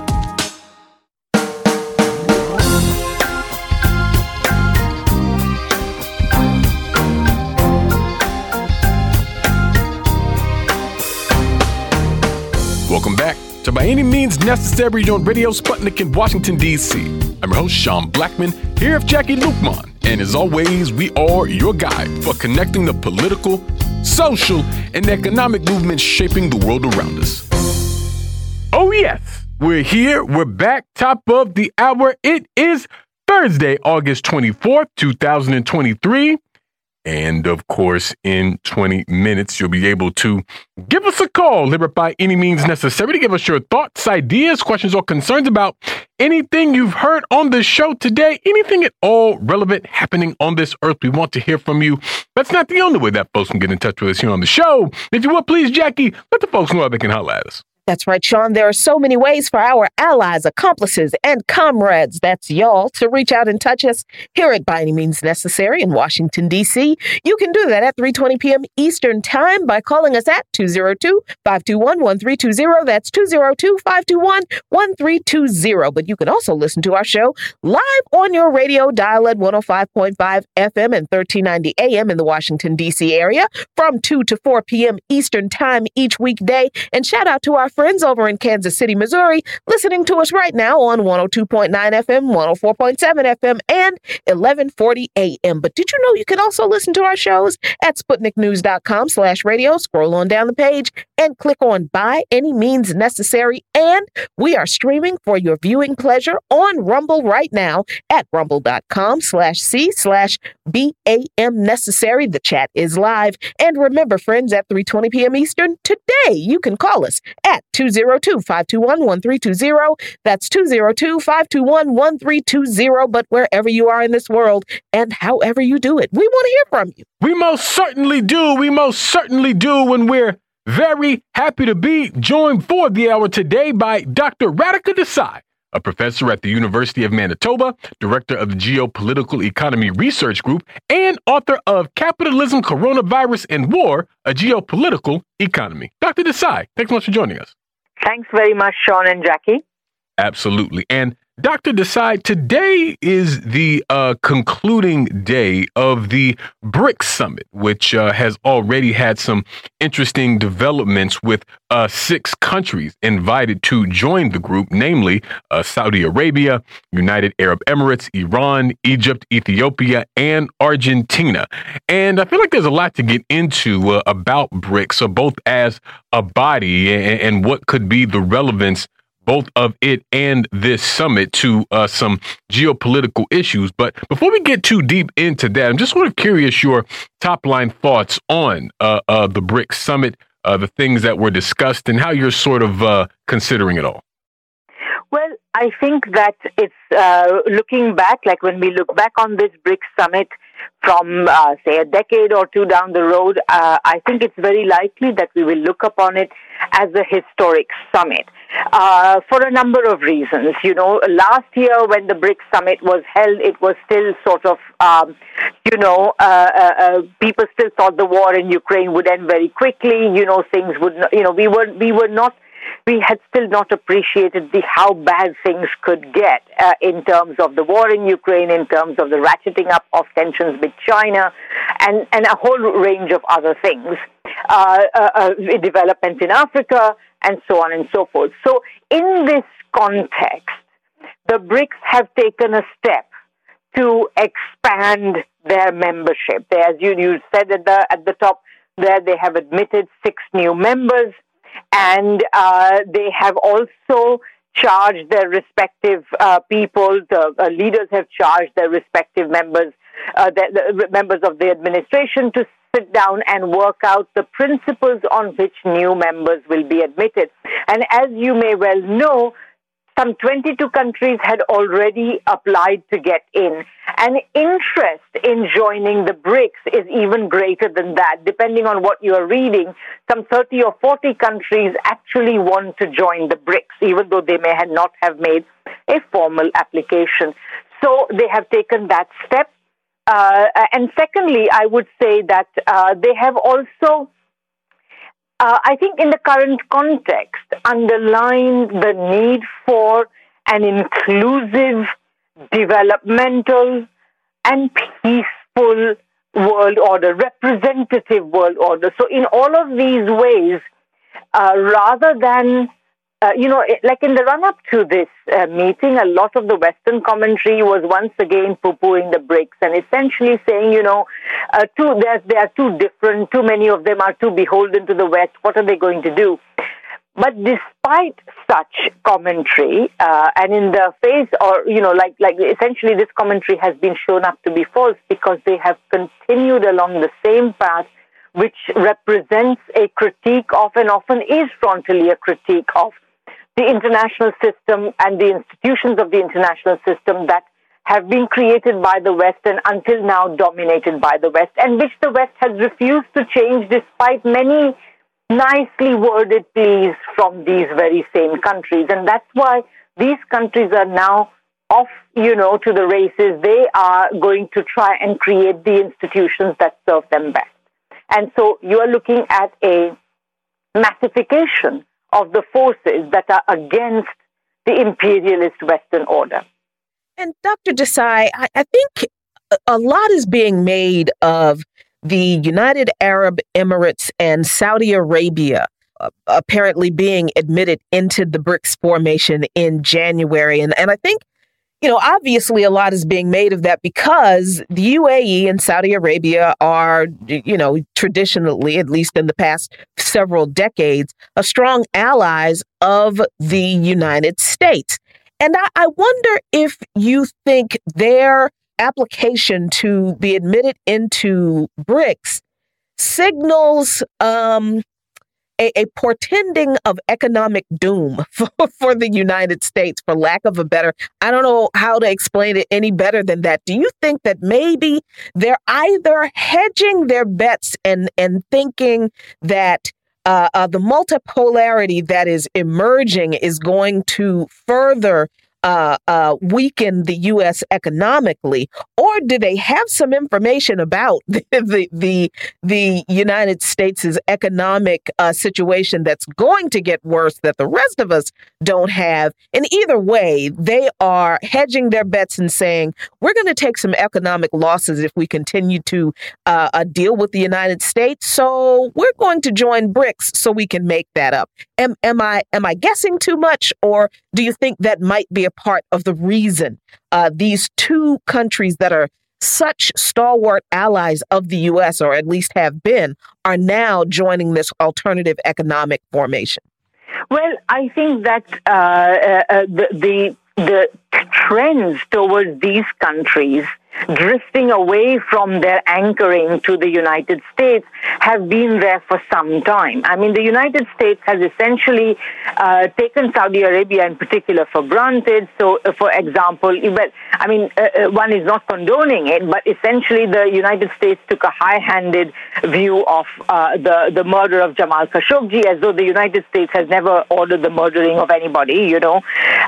Welcome back to By Any Means Necessary on Radio Sputnik in Washington, D.C. I'm your host, Sean Blackmon, here with Jacquie Luqman. And as always, we are your guide for connecting the political, social, and economic movements shaping the world around us. Oh, yes, we're here. We're back, top of the hour. It is Thursday, August 24th, 2023. And of course, in 20 minutes, you'll be able to give us a call, live by any means necessary, to give us your thoughts, ideas, questions, or concerns about anything you've heard on the show today, anything at all relevant happening on this earth. We want to hear from you. That's not the only way that folks can get in touch with us here on the show. If you would, please, Jacquie, let the folks know how they can holler at us. That's right, Sean. There are so many ways for our allies, accomplices, and comrades, that's y'all, to reach out and touch us here at By Any Means Necessary in Washington, D.C. You can do that at 3.20 p.m. Eastern Time by calling us at 202-521-1320. That's 202-521-1320. But you can also listen to our show live on your radio dial at 105.5 FM and 1390 AM in the Washington, D.C. area from 2 to 4 p.m. Eastern Time each weekday. And shout out to our friends over in Kansas City, Missouri, listening to us right now on 102.9 FM, 104.7 FM, and 1140 AM. But did you know you can also listen to our shows at SputnikNews.com slash radio? Scroll on down the page and click on By Any Means Necessary. And we are streaming for your viewing pleasure on Rumble right now at rumble.com slash C slash BAM Necessary. The chat is live. And remember, friends, at 3.20 p.m. Eastern, today you can call us at 202-521-1320. That's 202-521-1320. But wherever you are in this world and however you do it, we want to hear from you. We most certainly do. We most certainly do when we're very happy to be joined for the hour today by Dr. Radhika Desai, a professor at the University of Manitoba, director of the Geopolitical Economy Research Group, and author of Capitalism, Coronavirus, and War, a Geopolitical Economy. Dr. Desai, thanks so much for joining us. Thanks very much, Sean and Jacquie. Absolutely. And Dr. Desai, today is the uh, concluding day of the BRICS Summit, which uh, has already had some interesting developments with uh, six countries invited to join the group, namely uh, Saudi Arabia, United Arab Emirates, Iran, Egypt, Ethiopia, and Argentina. And I feel like there's a lot to get into uh, about BRICS, so both as a body and, and what could be the relevance both of it and this summit to uh, some geopolitical issues. But before we get too deep into that, I'm just sort of curious your top line thoughts on uh, uh, the BRICS summit, uh, the things that were discussed, and how you're sort of uh, considering it all. Well, I think that it's uh, looking back, like when we look back on this BRICS summit, from, uh, say, a decade or two down the road, uh, I think it's very likely that we will look upon it as a historic summit uh, for a number of reasons. You know, last year when the BRICS summit was held, it was still sort of, um, you know, uh, uh, uh, people still thought the war in Ukraine would end very quickly. You know, things would, not, you know, we were we were not we had still not appreciated the how bad things could get uh, in terms of the war in Ukraine, in terms of the ratcheting up of tensions with China, and, and a whole range of other things, uh, uh, uh developments in Africa, and so on and so forth. So, in this context, the BRICS have taken a step to expand their membership. They, as you, you said at the at the top, there they have admitted six new members and uh, they have also charged their respective uh, people. The uh, leaders have charged their respective members, uh, the, the members of the administration, to sit down and work out the principles on which new members will be admitted. And as you may well know, some 22 countries had already applied to get in. And interest in joining the BRICS is even greater than that. Depending on what you are reading, some 30 or 40 countries actually want to join the BRICS, even though they may not have made a formal application. So they have taken that step. Uh, and secondly, I would say that uh, they have also uh, I think in the current context, underline the need for an inclusive, developmental, and peaceful world order, representative world order. So, in all of these ways, uh, rather than uh, you know, like in the run up to this uh, meeting, a lot of the Western commentary was once again poo pooing the BRICS and essentially saying, you know, uh, too, they are too different, too many of them are too beholden to the West. What are they going to do? But despite such commentary, uh, and in the face, or you know, like like essentially, this commentary has been shown up to be false because they have continued along the same path which represents a critique of and often is frontally a critique of the international system and the institutions of the international system that have been created by the West and until now dominated by the West, and which the West has refused to change despite many nicely worded pleas from these very same countries. And that's why these countries are now off, you know, to the races. They are going to try and create the institutions that serve them best. And so you are looking at a massification of the forces that are against the imperialist Western order. And Dr. Desai, I, I think a lot is being made of the United Arab Emirates and Saudi Arabia uh, apparently being admitted into the BRICS formation in January. And, and I think you know, obviously a lot is being made of that because the UAE and Saudi Arabia are, you know, traditionally, at least in the past several decades, a strong allies of the United States. And I, I wonder if you think their application to be admitted into BRICS signals um, a, a portending of economic doom for, for the United States, for lack of a better, I don't know how to explain it any better than that. Do you think that maybe they're either hedging their bets and, and thinking that uh, uh, the multipolarity that is emerging is going to further uh, uh, weaken the U.S. economically, or do they have some information about the the the, the United States' economic uh, situation that's going to get worse that the rest of us don't have? And either way, they are hedging their bets and saying we're going to take some economic losses if we continue to uh, uh, deal with the United States. So we're going to join BRICS so we can make that up. Am, am I am I guessing too much, or do you think that might be a part of the reason uh, these two countries that are such stalwart allies of the U.S., or at least have been, are now joining this alternative economic formation? Well, I think that uh, uh, uh the, the the trends towards these countries drifting away from their anchoring to the United States have been there for some time. I mean, the United States has essentially uh, taken Saudi Arabia in particular for granted. So, uh, for example, well, I mean, uh, uh, one is not condoning it, but essentially the United States took a high-handed view of uh, the, the murder of Jamal Khashoggi as though the United States has never ordered the murdering of anybody, you know,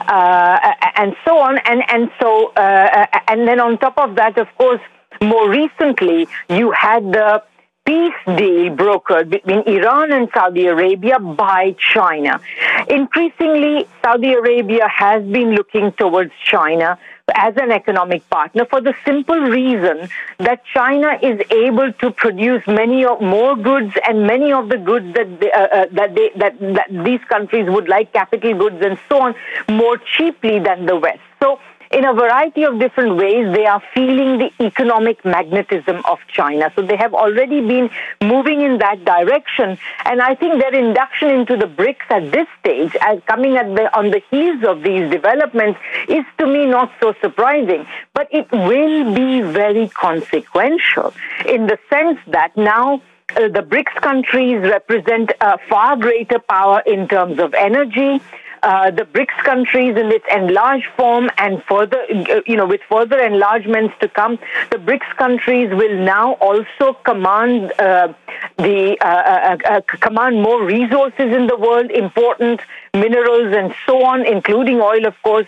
uh, and so on. And, and so, and then on top of that, of course, more recently, you had the peace deal brokered between Iran and Saudi Arabia by China. Increasingly, Saudi Arabia has been looking towards China as an economic partner for the simple reason that China is able to produce many more goods and many of the goods that they, uh, uh, that, they, that, that these countries would like, capital goods and so on, more cheaply than the West. So in a variety of different ways, they are feeling the economic magnetism of China. So they have already been moving in that direction. And I think their induction into the BRICS at this stage, as coming at the, on the heels of these developments, is to me not so surprising. But it will be very consequential in the sense that now uh, the BRICS countries represent a far greater power in terms of energy. Uh, the BRICS countries in its enlarged form and further, uh, you know, with further enlargements to come, the BRICS countries will now also command uh, the uh, uh, command more resources in the world, important minerals and so on, including oil, of course.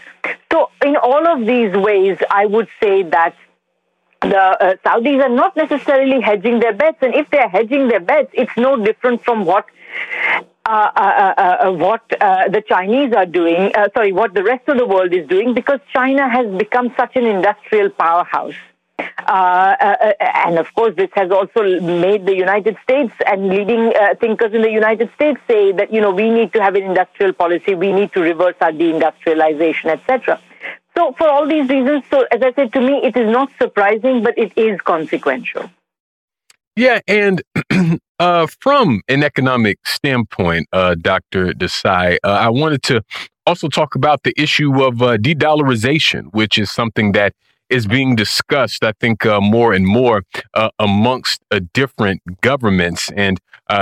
So, in all of these ways, I would say that the uh, Saudis are not necessarily hedging their bets, and if they're hedging their bets, it's no different from what Uh, uh, uh, what uh, the Chinese are doing, uh, sorry, what the rest of the world is doing, because China has become such an industrial powerhouse. and of course, this has also made the United States and leading thinkers in the United States say that you know we need to have an industrial policy, we need to reverse our deindustrialization, etc. So, for all these reasons, so as I said, to me, it is not surprising, but it is consequential. Yeah, and uh, from an economic standpoint, uh, Dr. Desai, uh, I wanted to also talk about the issue of uh, de-dollarization, which is something that is being discussed, I think, uh, more and more uh, amongst different governments and,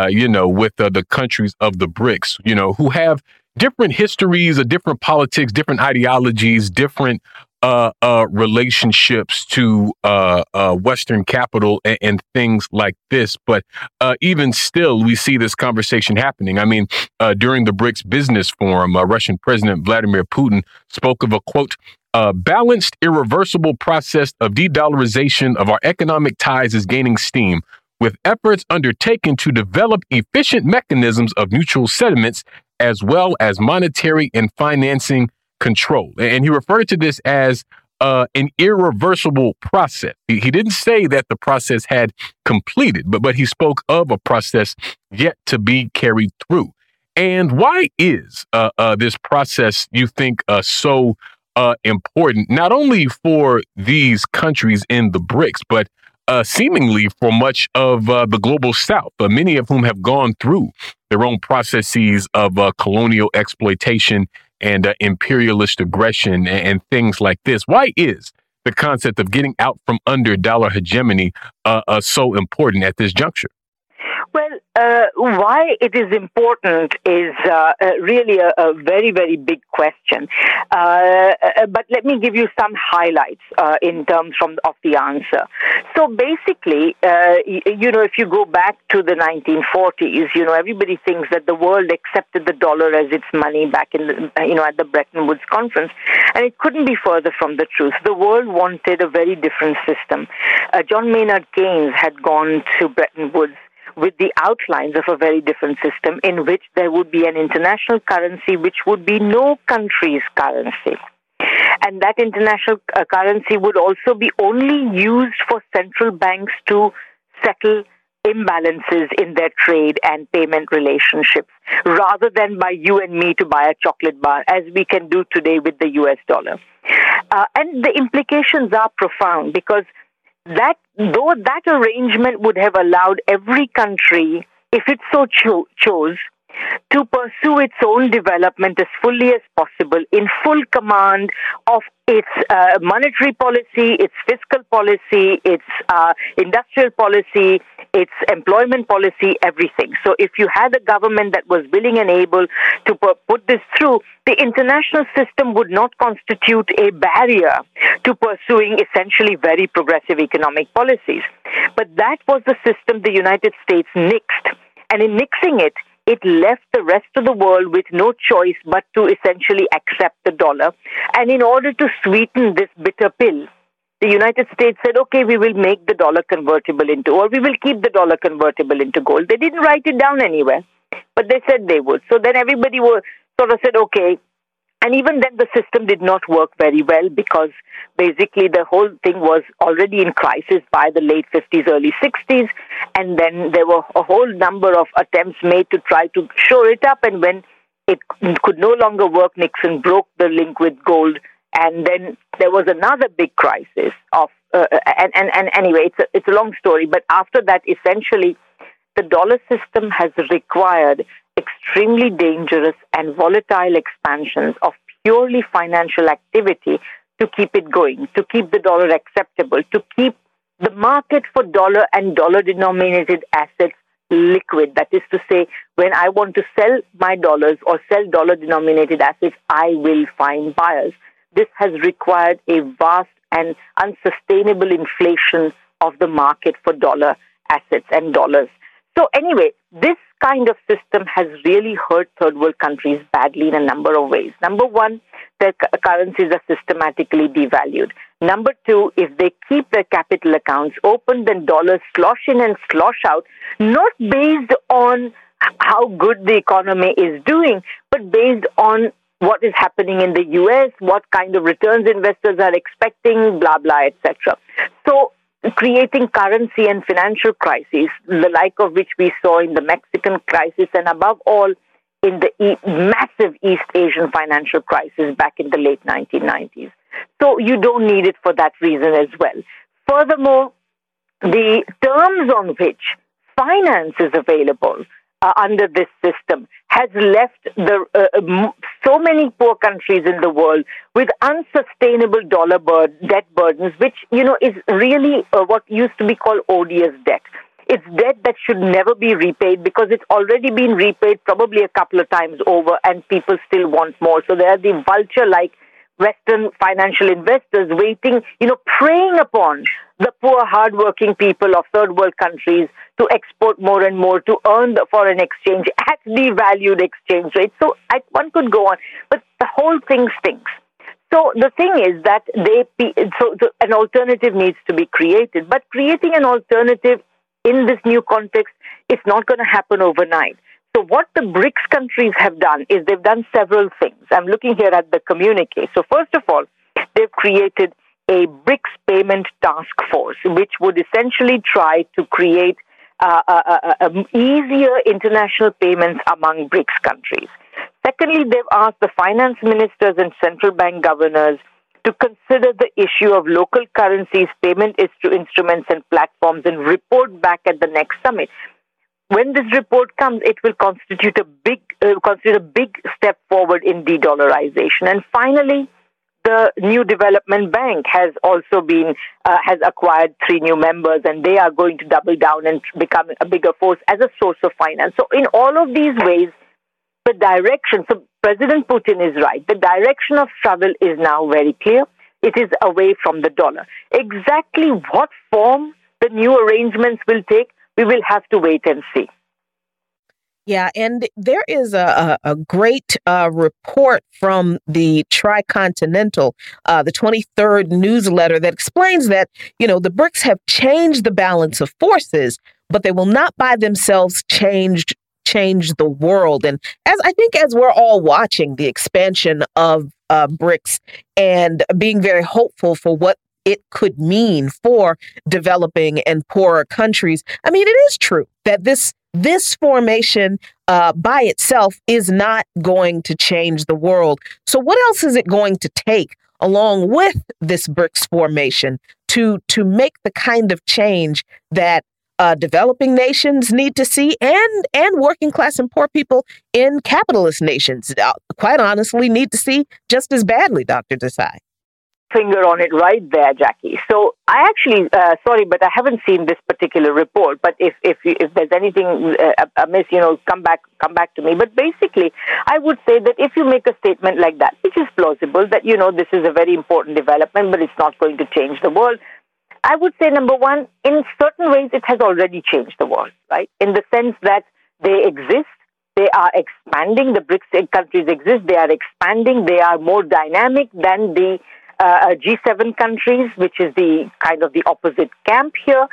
you know, with the countries of the BRICS, you know, who have different histories, of different politics, different ideologies, different uh, uh, relationships to uh, uh, Western capital and, and, things like this. But uh, even still, we see this conversation happening. I mean, uh, during the BRICS Business Forum, uh, Russian President Vladimir Putin spoke of a quote, a balanced, irreversible process of de dollarization of our economic ties is gaining steam, with efforts undertaken to develop efficient mechanisms of mutual settlements as well as monetary and financing control. And he referred to this as uh, an irreversible process. He, didn't say that the process had completed, but, but he spoke of a process yet to be carried through. And why is uh, uh, this process, you think, uh, so uh, important, not only for these countries in the BRICS, but uh, seemingly for much of uh, the global south, uh, many of whom have gone through their own processes of uh, colonial exploitation and uh, imperialist aggression and, and, things like this. Why is the concept of getting out from under dollar hegemony uh, so important at this juncture? Well, uh, why it is important is uh, uh, really a, a, very, very big question. Uh, uh, but let me give you some highlights uh, in terms from of the answer. So basically, you know, if you go back to the 1940s, you know, everybody thinks that the world accepted the dollar as its money back in, the, you know, at the Bretton Woods conference, and it couldn't be further from the truth. The world wanted a very different system. John Maynard Keynes had gone to Bretton Woods with the outlines of a very different system in which there would be an international currency which would be no country's currency. And that international uh, currency would also be only used for central banks to settle imbalances in their trade and payment relationships rather than by you and me to buy a chocolate bar as we can do today with the US dollar. Uh, and the implications are profound because that though that arrangement would have allowed every country, if it so cho- chose, to pursue its own development as fully as possible in full command of its uh, monetary policy, its fiscal policy, its uh, industrial policy, its employment policy, everything. So if you had a government that was willing and able to put this through, the international system would not constitute a barrier to pursuing essentially very progressive economic policies. But that was the system the United States nixed. And in nixing it, it left the rest of the world with no choice but to essentially accept the dollar. And in order to sweeten this bitter pill, the United States said, okay, we will make the dollar convertible into, or we will keep the dollar convertible into gold. They didn't write it down anywhere, but they said they would. So then everybody was, sort of said, okay, and even then, the system did not work very well because basically the whole thing was already in crisis by the late 50s, early 60s. And then there were a whole number of attempts made to try to shore it up. And when it could no longer work, Nixon broke the link with gold. And then there was another big crisis of, uh, and, and, and anyway, it's a, it's a long story. But after that, essentially, the dollar system has required extremely dangerous and volatile expansions of purely financial activity to keep it going, to keep the dollar acceptable, to keep the market for dollar and dollar denominated assets liquid. That is to say, when I want to sell my dollars or sell dollar denominated assets, I will find buyers. This has required a vast and unsustainable inflation of the market for dollar assets and dollars. So, anyway, this kind of system has really hurt third world countries badly in a number of ways. Number one, their currencies are systematically devalued. Number two, if they keep their capital accounts open, then dollars slosh in and slosh out, not based on how good the economy is doing, but based on what is happening in the US, what kind of returns investors are expecting, blah, blah, etc. So creating currency and financial crises, the like of which we saw in the Mexican crisis, and above all, in the massive East Asian financial crisis back in the late 1990s. So you don't need it for that reason as well. Furthermore, the terms on which finance is available uh, under this system has left the, uh, uh so many poor countries in the world with unsustainable dollar bur- debt burdens, which you know is really uh, what used to be called odious debt. It's debt that should never be repaid because it's already been repaid probably a couple of times over, and people still want more. So there are the vulture-like Western financial investors waiting, you know, preying upon the poor, hardworking people of third world countries to export more and more to earn the foreign exchange at devalued exchange rates. So I, one could go on, but the whole thing stinks. So the thing is that they so, an alternative needs to be created, but creating an alternative in this new context, it's not going to happen overnight. So, what the BRICS countries have done is they've done several things. I'm looking here at the communique. So, first of all, they've created a BRICS payment task force, which would essentially try to create uh, uh, uh, uh, easier international payments among BRICS countries. Secondly, they've asked the finance ministers and central bank governors to consider the issue of local currencies, payment instruments, and platforms and report back at the next summit when this report comes, it will constitute a big uh, constitute a big step forward in de-dollarization. And finally, the new development bank has also been uh, has acquired three new members, and they are going to double down and become a bigger force as a source of finance. So, in all of these ways, the direction. So, President Putin is right. The direction of travel is now very clear. It is away from the dollar. Exactly what form the new arrangements will take, we will have to wait and see. Yeah, and there is a, a, great uh, report from the Tricontinental, uh, the 23rd newsletter that explains that, you know, the BRICS have changed the balance of forces, but they will not by themselves change change the world. And as I think as we're all watching the expansion of uh, BRICS and being very hopeful for what it could mean for developing and poorer countries, I mean, it is true that this this formation uh, by itself is not going to change the world. So, what else is it going to take along with this BRICS formation to to make the kind of change that uh, developing nations need to see, and and working class and poor people in capitalist nations, uh, quite honestly, need to see just as badly, Dr. Desai finger on it right there, Jacquie. So I actually, uh, sorry, but I haven't seen this particular report. But if if if there's anything uh, amiss, you know, come back come back to me. But basically, I would say that if you make a statement like that, which is plausible, that you know this is a very important development, but it's not going to change the world. I would say number one, in certain ways, it has already changed the world, right? In the sense that they exist. They are expanding. The BRICS countries exist. They are expanding. They are more dynamic than the uh, G7 countries, which is the kind of the opposite camp here,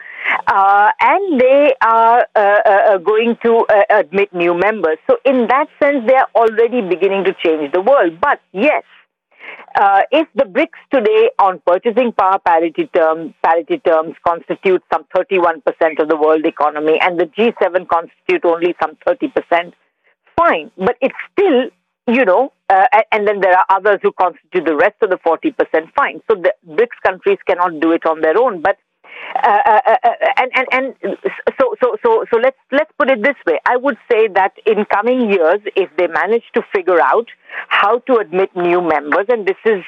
uh, and they are uh, uh, uh going to uh, admit new members. So, in that sense, they are already beginning to change the world. But yes, if the BRICS today, on purchasing power parity terms, parity terms, constitute some 31% of the world economy, and the G7 constitute only some 30%, fine. But it's still you know, uh, and then there are others who constitute the rest of the 40% fine. So the BRICS countries cannot do it on their own. But uh, uh, uh, uh, and and and so so so so let's let's put it this way. I would say that in coming years, if they manage to figure out how to admit new members, and this is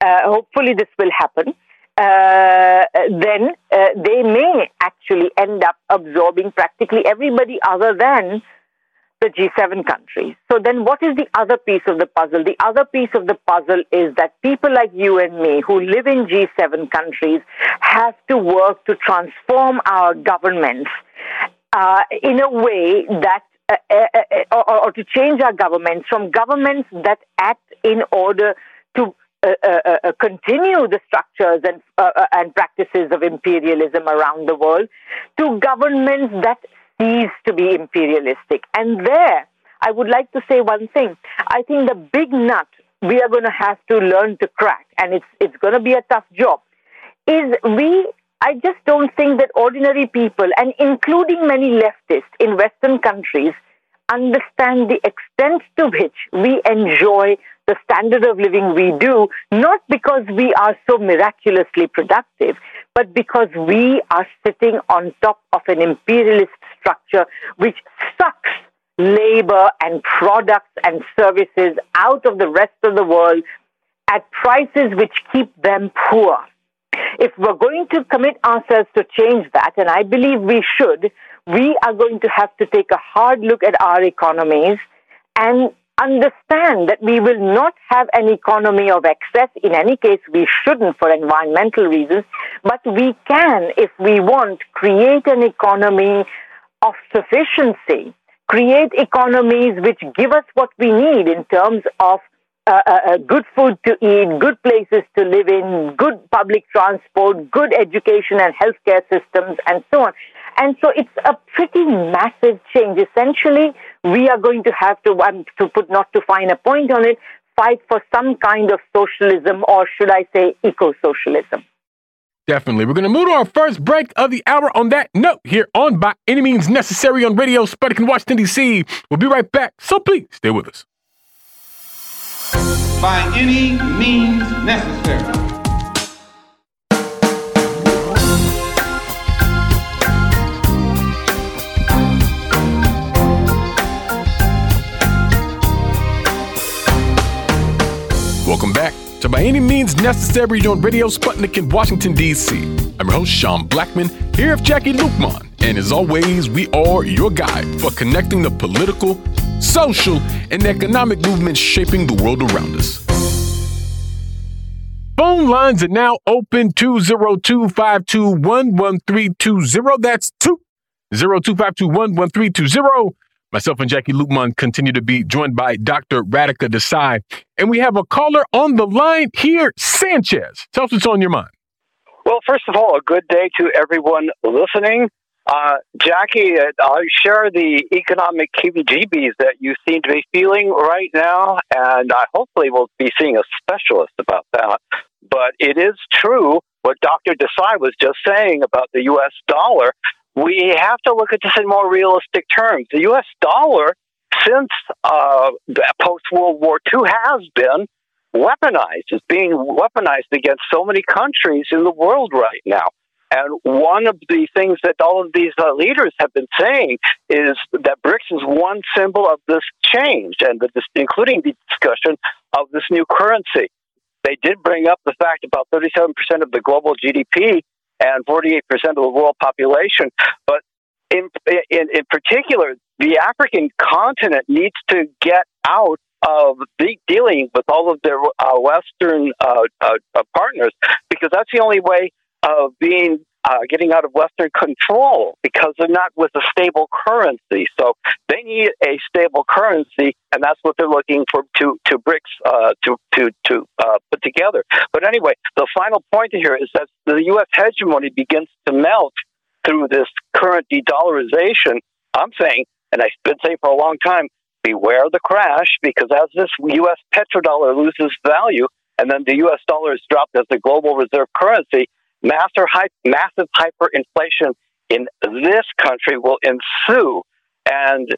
uh, hopefully this will happen. then they may actually end up absorbing practically everybody other than the G7 countries. So then what is the other piece of the puzzle? The other piece of the puzzle is that people like you and me who live in G7 countries have to work to transform our governments uh, in a way that uh, uh, uh or, or, to change our governments from governments that act in order to uh, uh, continue the structures and and practices of imperialism around the world to governments that cease to be imperialistic. And there, I would like to say one thing. I think the big nut we are going to have to learn to crack, and it's, it's going to be a tough job, is we, I just don't think that ordinary people, and including many leftists in Western countries, understand the extent to which we enjoy the standard of living we do, not because we are so miraculously productive, but because we are sitting on top of an imperialist structure which sucks labor and products and services out of the rest of the world at prices which keep them poor. If we're going to commit ourselves to change that, and I believe we should, we are going to have to take a hard look at our economies and understand that we will not have an economy of excess. In any case, we shouldn't for environmental reasons, but we can, if we want, create an economy of sufficiency, create economies which give us what we need in terms of uh, uh, uh, good food to eat, good places to live in, good public transport, good education and healthcare systems, and so on. And so it's a pretty massive change. Essentially, we are going to have to, um, to put not to find a point on it, fight for some kind of socialism, or should I say, eco socialism. Definitely. We're going to move to our first break of the hour on that note here on By Any Means Necessary on Radio Sputnik in Washington, D.C. We'll be right back, so please stay with us. By any means necessary. Welcome back to By any means necessary on Radio Sputnik in Washington, D.C. I'm your host, Sean Blackmon, here with Jacquie Luqman. And as always, we are your guide for connecting the political, social, and economic movements shaping the world around us. Phone lines are now open 202 521 1320. That's 202 521 1320. Myself and Jacquie Luqman continue to be joined by Dr. Radhika Desai. And we have a caller on the line here, Sanchez. Tell us what's on your mind. Well, first of all, a good day to everyone listening. Uh, Jacquie, uh, I share the economic heebie-jeebies that you seem to be feeling right now, and I hopefully will be seeing a specialist about that. But it is true what Dr. Desai was just saying about the U.S. dollar. We have to look at this in more realistic terms. The U.S. dollar, since uh, post World War II, has been weaponized. It's being weaponized against so many countries in the world right now. And one of the things that all of these uh, leaders have been saying is that BRICS is one symbol of this change, and the, including the discussion of this new currency. They did bring up the fact about 37% of the global GDP and 48% of the world population, but in, in, in particular, the African continent needs to get out of dealing with all of their uh, Western uh, uh, partners because that's the only way of being uh, getting out of Western control because they're not with a stable currency. So they need a stable currency, and that's what they're looking for to to BRICS uh, to to to uh, put together. But anyway, the final point here is that the U.S. hegemony begins to melt through this current de-dollarization. I'm saying, and I've been saying for a long time, beware the crash because as this U.S. petrodollar loses value, and then the U.S. dollar is dropped as the global reserve currency massive, massive hyperinflation in this country will ensue. And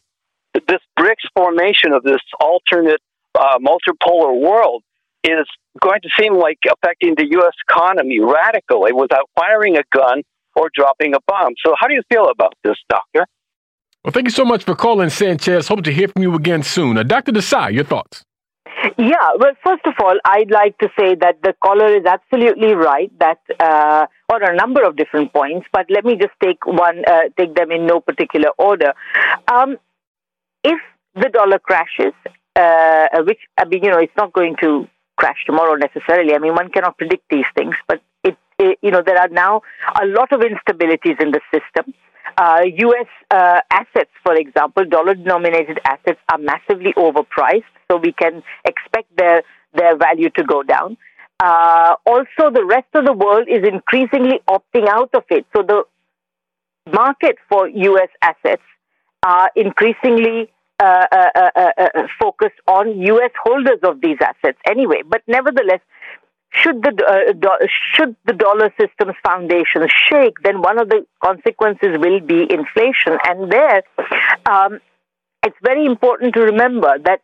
this BRICS formation of this alternate uh, multipolar world is going to seem like affecting the U.S. economy radically without firing a gun or dropping a bomb. So, how do you feel about this, Doctor? Well, thank you so much for calling, Sanchez. Hope to hear from you again soon. Uh, Dr. Desai, your thoughts? Yeah, well, first of all, I'd like to say that the caller is absolutely right that, uh, or a number of different points, but let me just take one, uh, take them in no particular order. Um, if the dollar crashes, uh, which, I mean, you know, it's not going to crash tomorrow necessarily. I mean, one cannot predict these things, but it, it you know, there are now a lot of instabilities in the system. Uh, U.S. Uh, assets, for example, dollar-denominated assets are massively overpriced, so we can expect their their value to go down. Uh, also, the rest of the world is increasingly opting out of it, so the market for U.S. assets are increasingly uh, uh, uh, focused on U.S. holders of these assets anyway. But nevertheless, should the uh, do- should the dollar system's foundation shake, then one of the consequences will be inflation. And there, um, it's very important to remember that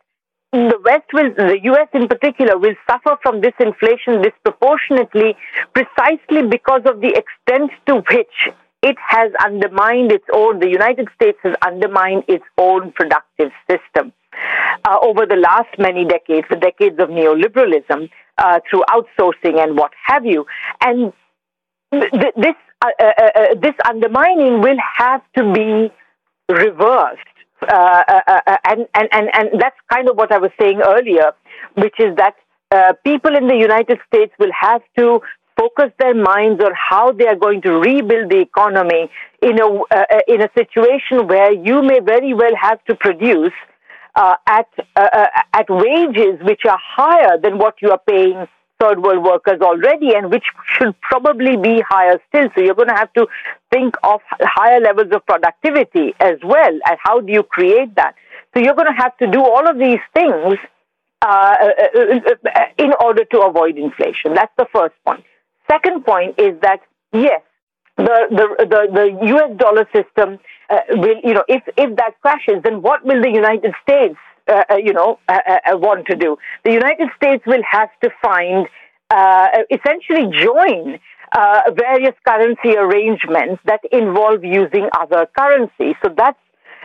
the West will, the U.S. in particular, will suffer from this inflation disproportionately, precisely because of the extent to which it has undermined its own. The United States has undermined its own productive system. Uh, over the last many decades, the decades of neoliberalism, uh, through outsourcing and what have you. And th- this, uh, uh, uh, uh, this undermining will have to be reversed. and, and, and, and that's kind of what I was saying earlier, which is that people in the United States will have to focus their minds on how they are going to rebuild the economy in a, in a situation where you may very well have to produce uh, at uh, uh, at wages which are higher than what you are paying third world workers already, and which should probably be higher still. So you're going to have to think of higher levels of productivity as well. And how do you create that? So you're going to have to do all of these things uh, uh, uh, in order to avoid inflation. That's the first point. Second point is that yes, the the the, the U.S. dollar system uh, will, you know, if, if that crashes, then what will the United States, uh, uh you know, uh, uh, want to do? The United States will have to find, essentially join various currency arrangements that involve using other currencies. So that's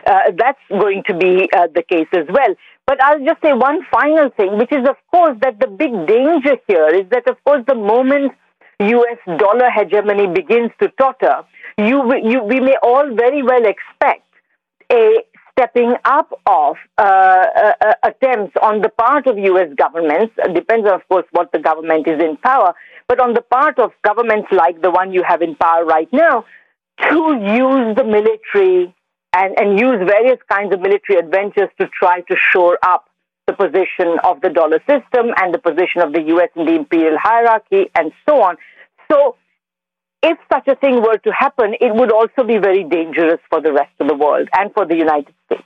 uh, that's going to be uh, the case as well. But I'll just say one final thing, which is, of course, that the big danger here is that, of course, the moment US dollar hegemony begins to totter, you, you, we may all very well expect a stepping up of uh, uh, uh attempts on the part of US governments, depends on, of course, what the government is in power, but on the part of governments like the one you have in power right now, to use the military and, and use various kinds of military adventures to try to shore up the position of the dollar system and the position of the US in the imperial hierarchy and so on. So, if such a thing were to happen, it would also be very dangerous for the rest of the world and for the United States.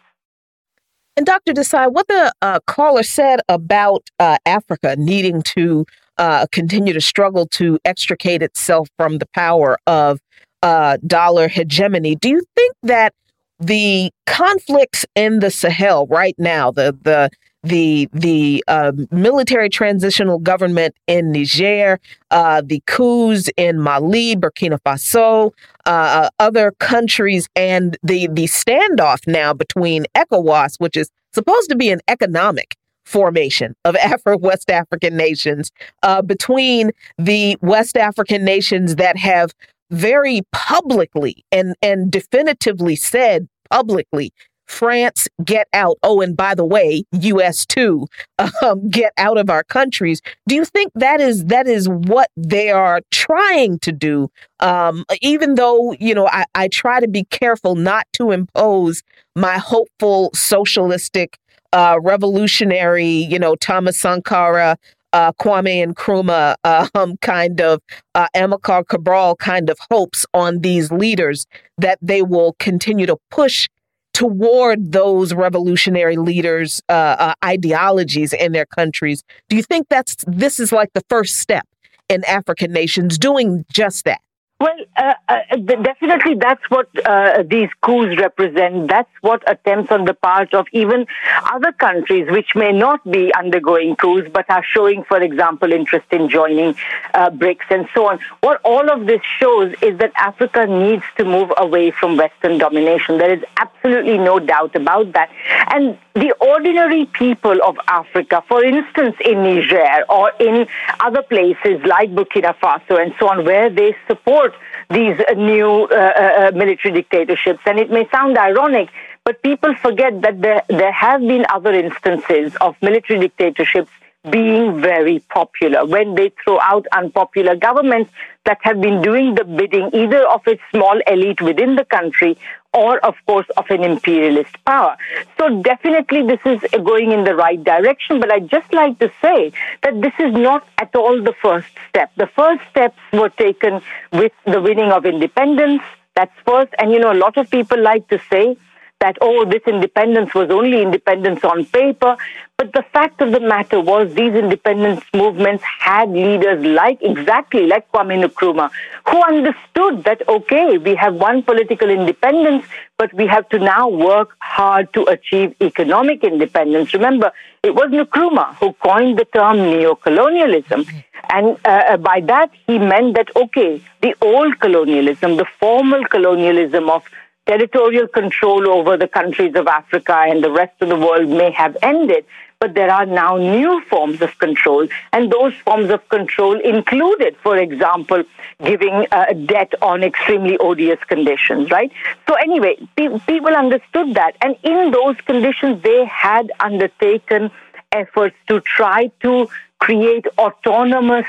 And Dr. Desai, what the uh, caller said about uh, Africa needing to uh, continue to struggle to extricate itself from the power of uh, dollar hegemony, do you think that the conflicts in the Sahel right now, the the the the uh, military transitional government in Niger, uh, the coups in Mali, Burkina Faso, uh, other countries, and the the standoff now between ECOWAS, which is supposed to be an economic formation of Afro West African nations, uh, between the West African nations that have very publicly and and definitively said publicly France, get out. Oh, and by the way, US too, um, get out of our countries. Do you think that is that is what they are trying to do? Um, even though you know, I, I try to be careful not to impose my hopeful socialistic, uh, revolutionary, you know, Thomas Sankara. Uh, Kwame Nkrumah um, kind of uh, Amilcar Cabral kind of hopes on these leaders that they will continue to push toward those revolutionary leaders' uh, uh, ideologies in their countries. Do you think that's this is like the first step in African nations doing just that? Well, uh, uh, definitely that's what uh, these coups represent. That's what attempts on the part of even other countries which may not be undergoing coups but are showing, for example, interest in joining uh, BRICS and so on. What all of this shows is that Africa needs to move away from Western domination. There is absolutely no doubt about that. And the ordinary people of Africa, for instance, in Niger or in other places like Burkina Faso and so on, where they support these new uh, uh, uh, military dictatorships. And it may sound ironic, but people forget that there, there have been other instances of military dictatorships being very popular when they throw out unpopular governments that have been doing the bidding either of a small elite within the country or, of course, of an imperialist power. So definitely this is going in the right direction, but I'd just like to say that this is not at all the first step. The first steps were taken with the winning of independence. That's first. And, you know, a lot of people like to say that, oh, this independence was only independence on paper. But the fact of the matter was these independence movements had leaders like, exactly like Kwame Nkrumah, who understood that, okay, we have one political independence, but we have to now work hard to achieve economic independence. Remember, it was Nkrumah who coined the term neocolonialism. And uh, uh, by that, he meant that, okay, the old colonialism, the formal colonialism of territorial control over the countries of Africa and the rest of the world may have ended, but there are now new forms of control. And those forms of control included, for example, giving uh, debt on extremely odious conditions, right? So, anyway, pe- people understood that. And in those conditions, they had undertaken efforts to try to create autonomous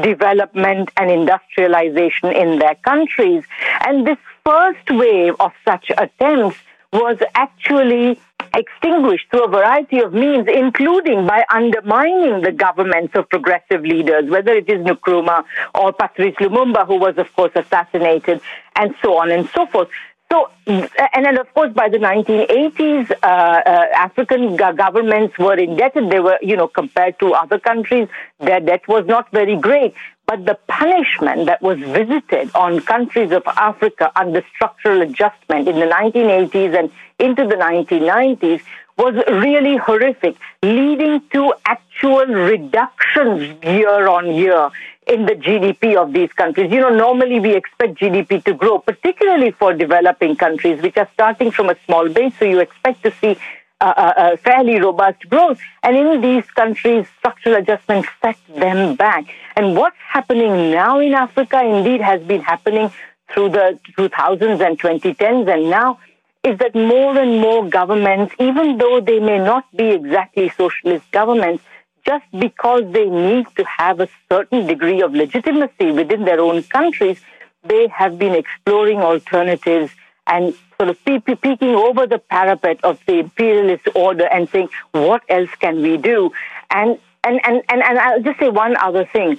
development and industrialization in their countries. And this first wave of such attempts was actually extinguished through a variety of means, including by undermining the governments of progressive leaders, whether it is Nkrumah or Patrice Lumumba, who was, of course, assassinated, and so on and so forth. So, and then of course, by the 1980s, uh, uh, African governments were indebted. They were, you know, compared to other countries, their debt was not very great. But the punishment that was visited on countries of Africa under structural adjustment in the 1980s and into the 1990s was really horrific, leading to actual reductions year on year in the GDP of these countries. You know, normally we expect GDP to grow, particularly for developing countries, which are starting from a small base. So you expect to see uh, fairly robust growth. And in these countries, structural adjustment set them back. And what's happening now in Africa indeed has been happening through the 2000s and 2010s. And now is that more and more governments, even though they may not be exactly socialist governments, just because they need to have a certain degree of legitimacy within their own countries, they have been exploring alternatives and sort of peeking over the parapet of the imperialist order and saying, what else can we do? And and, and, and, and I'll just say one other thing.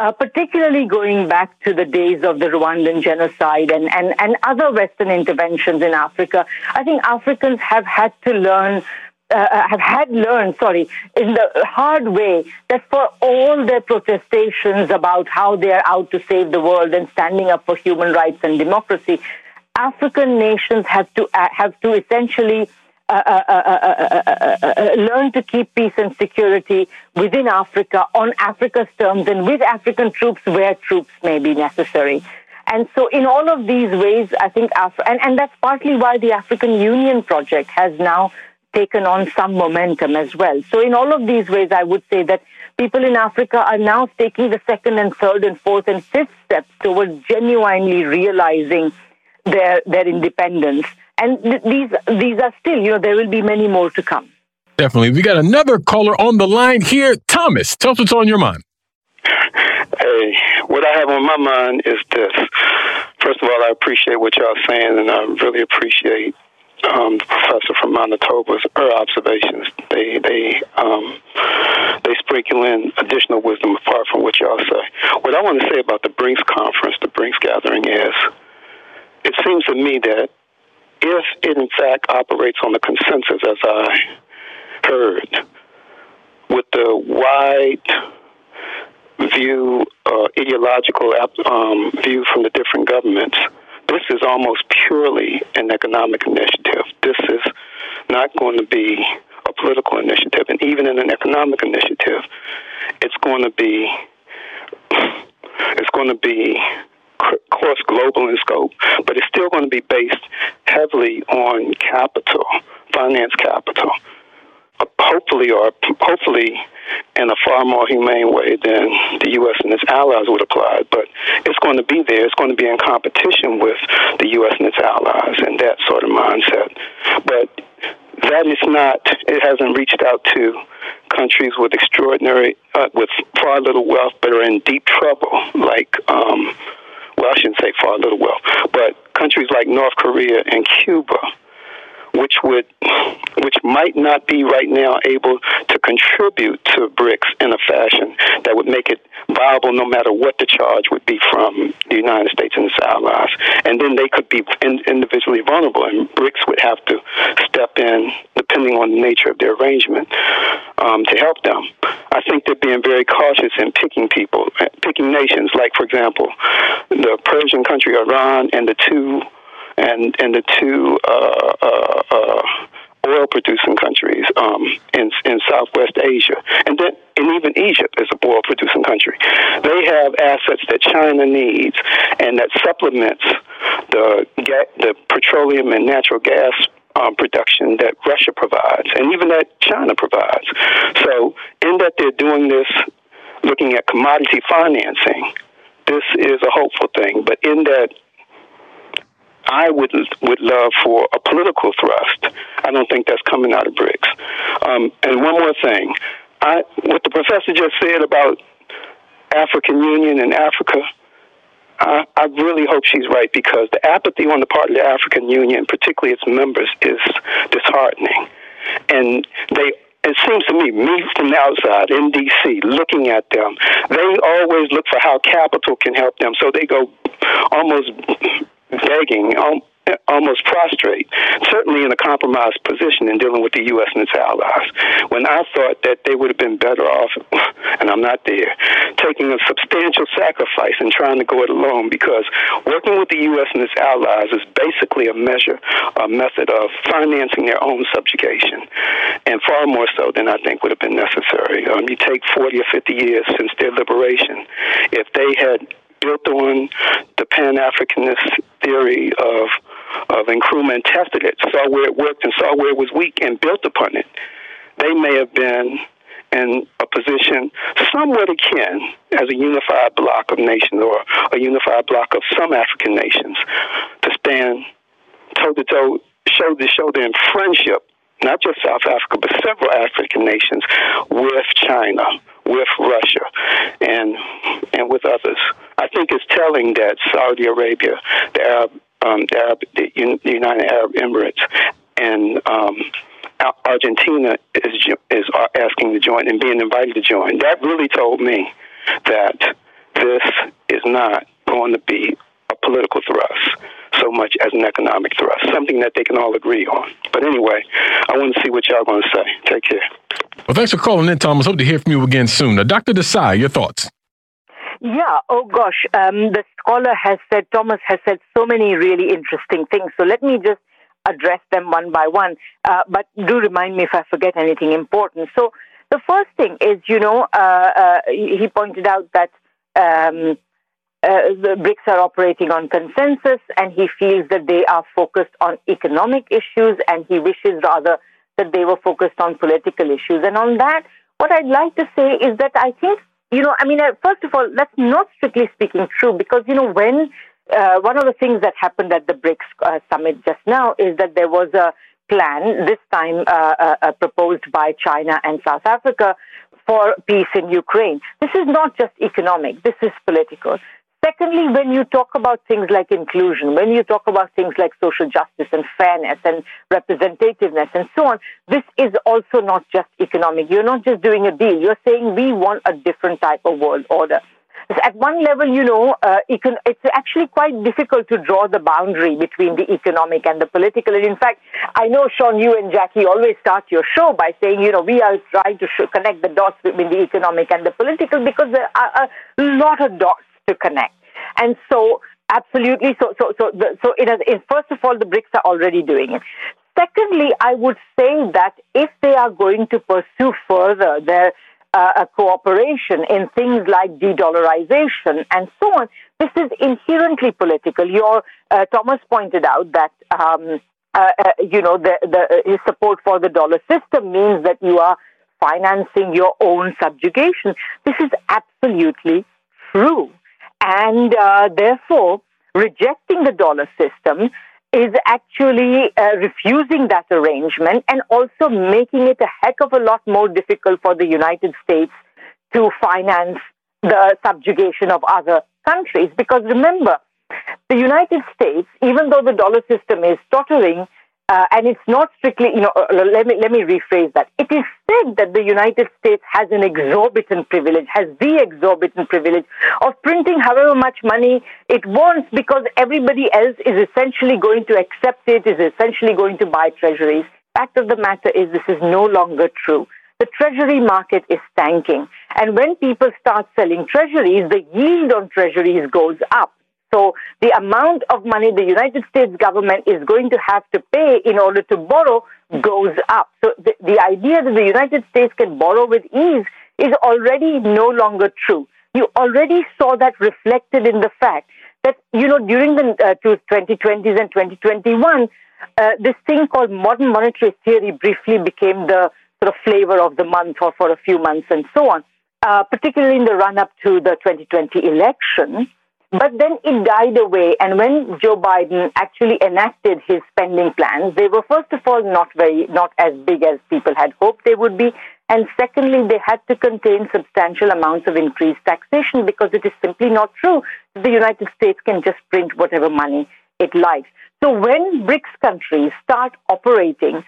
Uh, particularly going back to the days of the Rwandan genocide and, and, and other Western interventions in Africa, I think Africans have had to learn uh, uh, have had learned, sorry, in the hard way that for all their protestations about how they are out to save the world and standing up for human rights and democracy, African nations have to uh, have to essentially uh, uh, learn to keep peace and security within Africa on Africa's terms and with African troops where troops may be necessary. And so, in all of these ways, I think, Af- and, and that's partly why the African Union project has now taken on some momentum as well. So, in all of these ways, I would say that people in Africa are now taking the second and third and fourth and fifth steps towards genuinely realizing their their independence. And th- these these are still, you know, there will be many more to come. Definitely. We got another caller on the line here. Thomas, tell us what's on your mind. Hey, what I have on my mind is this. First of all, I appreciate what y'all saying, and I really appreciate um, the professor from Manitoba's her observations. They they um, they sprinkle in additional wisdom apart from what y'all say. What I want to say about the Brinks conference, the Brinks gathering, is it seems to me that if it in fact operates on the consensus as I heard, with the wide view, uh, ideological um, view from the different governments, this is almost purely an economic initiative. This is not going to be a political initiative, and even in an economic initiative, it's going to be it's going to be course, global in scope, but it's still going to be based heavily on capital, finance capital. Hopefully, or hopefully, in a far more humane way than the U.S. and its allies would apply. But it's going to be there. It's going to be in competition with the U.S. and its allies, and that sort of mindset. But that is not. It hasn't reached out to countries with extraordinary, uh, with far little wealth, but are in deep trouble, like um, well, I shouldn't say far little wealth, but countries like North Korea and Cuba, which would, which might not be right now able to contribute to BRICS in a fashion that would make it viable, no matter what the charge would be from the United States and its allies. And then they could be in, individually vulnerable, and BRICS would have to step in, depending on the nature of their arrangement, um, to help them. I think they're being very cautious in picking people, picking nations. Like, for example, the Persian country Iran and the two and and the two uh, uh, uh, oil producing countries um, in in Southwest Asia, and then and even Egypt is a oil producing country. They have assets that China needs, and that supplements the the petroleum and natural gas um, production that Russia provides, and even that China provides. So, in that they're doing this, looking at commodity financing, this is a hopeful thing. But in that I would would love for a political thrust. I don't think that's coming out of BRICS. Um, and one more thing, I, what the professor just said about African Union and Africa, I, really hope she's right because the apathy on the part of the African Union, particularly its members, is disheartening. And they it seems to me, me from the outside in D.C., looking at them, they always look for how capital can help them. So they go almost begging um, almost prostrate, certainly in a compromised position in dealing with the U.S. and its allies. When I thought that they would have been better off, and I'm not there, taking a substantial sacrifice and trying to go it alone because working with the U.S. and its allies is basically a measure, a method of financing their own subjugation, and far more so than I think would have been necessary. Um, you take 40 or 50 years since their liberation. If they had built on the Pan Africanist theory of of Nkrumah tested it, saw where it worked and saw where it was weak and built upon it, they may have been in a position somewhat akin as a unified block of nations or a unified block of some African nations to stand toe to toe, show to show them friendship, not just South Africa, but several African nations with China, with Russia, and and with others. I think it's telling that Saudi Arabia, the Arab, um, the, Arab, the United Arab Emirates, and um, Argentina is is asking to join and being invited to join. That really told me that this is not going to be a political thrust so much as an economic thrust, something that they can all agree on. But anyway, I want to see what y'all going to say. Take care. Well, thanks for calling in, Thomas. Hope to hear from you again soon. Now, Dr. Desai, your thoughts? Yeah, oh gosh. Um, the scholar has said, Thomas has said so many really interesting things. So let me just address them one by one. Uh, but do remind me if I forget anything important. So the first thing is, you know, uh, uh, he pointed out that um, uh, the BRICS are operating on consensus, and he feels that they are focused on economic issues, and he wishes rather that they were focused on political issues. And on that, what I'd like to say is that I think, you know, I mean, uh, first of all, that's not strictly speaking true because, you know, when uh, one of the things that happened at the BRICS uh, summit just now is that there was a plan, this time uh, uh, uh, proposed by China and South Africa, for peace in Ukraine. This is not just economic, this is political. Secondly, when you talk about things like inclusion, when you talk about things like social justice and fairness and representativeness and so on, this is also not just economic. You're not just doing a deal. You're saying we want a different type of world order. At one level, you know, uh, it's actually quite difficult to draw the boundary between the economic and the political. And in fact, I know, Sean, you and Jacquie always start your show by saying, you know, we are trying to connect the dots between the economic and the political because there are a lot of dots to connect. And so, absolutely, so so so the, so first of all, the BRICS are already doing it. Secondly, I would say that if they are going to pursue further their uh, cooperation in things like de-dollarization and so on, this is inherently political. Your uh, Thomas pointed out that. Um, uh, uh you know, the, the support for the dollar system means that you are financing your own subjugation. This is absolutely true. And uh, therefore, rejecting the dollar system is actually uh, refusing that arrangement and also making it a heck of a lot more difficult for the United States to finance the subjugation of other countries. Because remember, the United States, even though the dollar system is tottering, uh, and it's not strictly, you know, uh, let me let me rephrase that. It is said that the United States has an exorbitant privilege, has the exorbitant privilege of printing however much money it wants because everybody else is essentially going to accept it, is essentially going to buy treasuries. Fact of the matter is, this is no longer true. The treasury market is tanking, and when people start selling treasuries, the yield on treasuries goes up. So the amount of money the United States government is going to have to pay in order to borrow goes up. So the, the idea that the United States can borrow with ease is already no longer true. You already saw that reflected in the fact that, you know, during the uh, 2020s and 2021, uh, this thing called modern monetary theory briefly became the sort of flavor of the month or for a few months and so on, uh, particularly in the run up to the 2020 election. But then it died away. And when Joe Biden actually enacted his spending plans, they were first of all not very, not as big as people had hoped they would be. And secondly, they had to contain substantial amounts of increased taxation because it is simply not true the United States can just print whatever money it likes. So when BRICS countries start operating,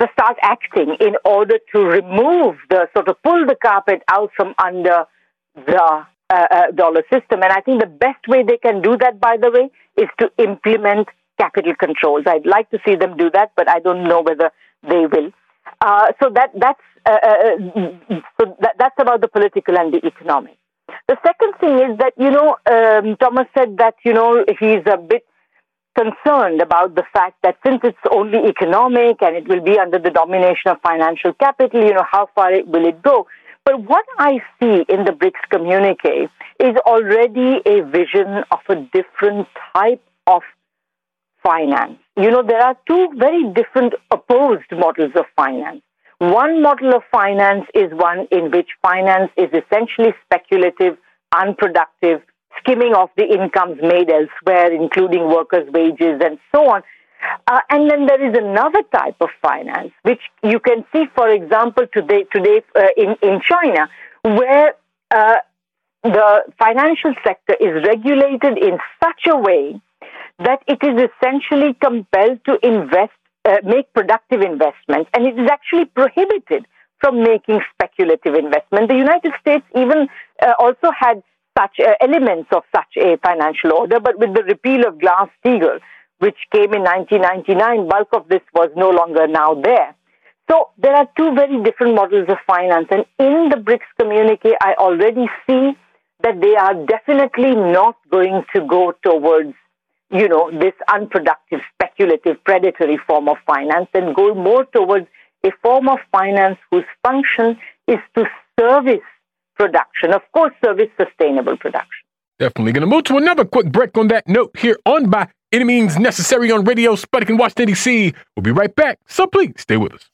to start acting in order to remove the sort of pull the carpet out from under the uh, uh, dollar system. And I think the best way they can do that, by the way, is to implement capital controls. I'd like to see them do that, but I don't know whether they will. Uh, so that that's uh, uh, uh, so that, that's about the political and the economic. The second thing is that you know um, Thomas said that you know he's a bit concerned about the fact that since it's only economic and it will be under the domination of financial capital, you know how far it, will it go? But what I see in the BRICS communique is already a vision of a different type of finance. You know, there are two very different opposed models of finance. One model of finance is one in which finance is essentially speculative, unproductive, skimming off the incomes made elsewhere, including workers' wages and so on. Uh, and then there is another type of finance, which you can see, for example, today, today uh, in, in China, where uh, the financial sector is regulated in such a way that it is essentially compelled to invest, uh, make productive investments, and it is actually prohibited from making speculative investment. The United States even uh, also had such uh, elements of such a financial order, but with the repeal of Glass-Steagall, which came in 1999, bulk of this was no longer now there. So there are two very different models of finance, and in the BRICS communique, I already see that they are definitely not going to go towards you know, this unproductive, speculative, predatory form of finance and go more towards a form of finance whose function is to service production, of course, service sustainable production. Definitely going to move to another quick break on that note here on By Any Means Necessary on Radio Sputnik in Washington, D.C. We'll be right back, so please stay with us.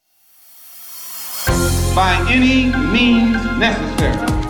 By any means necessary.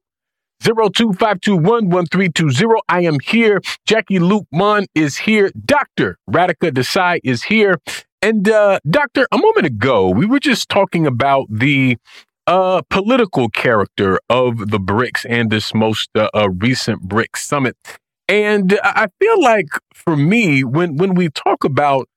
025211320. I am here. Jacquie Luke Luqman is here. Dr. Radhika Desai is here. And uh, Doctor, a moment ago, we were just talking about the uh, political character of the BRICS and this most uh, uh, recent BRICS summit. And I feel like for me, when when we talk about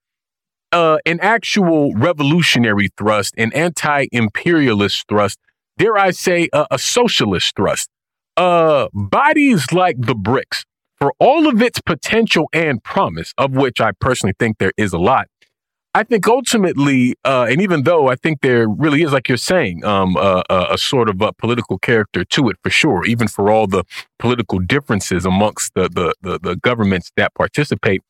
uh, an actual revolutionary thrust, an anti-imperialist thrust, dare I say, a socialist thrust, uh, bodies like the BRICS, for all of its potential and promise, of which I personally think there is a lot, I think ultimately, uh, and even though I think there really is, like you're saying, um, uh, a sort of a political character to it for sure, even for all the political differences amongst the, the, the, the governments that participate,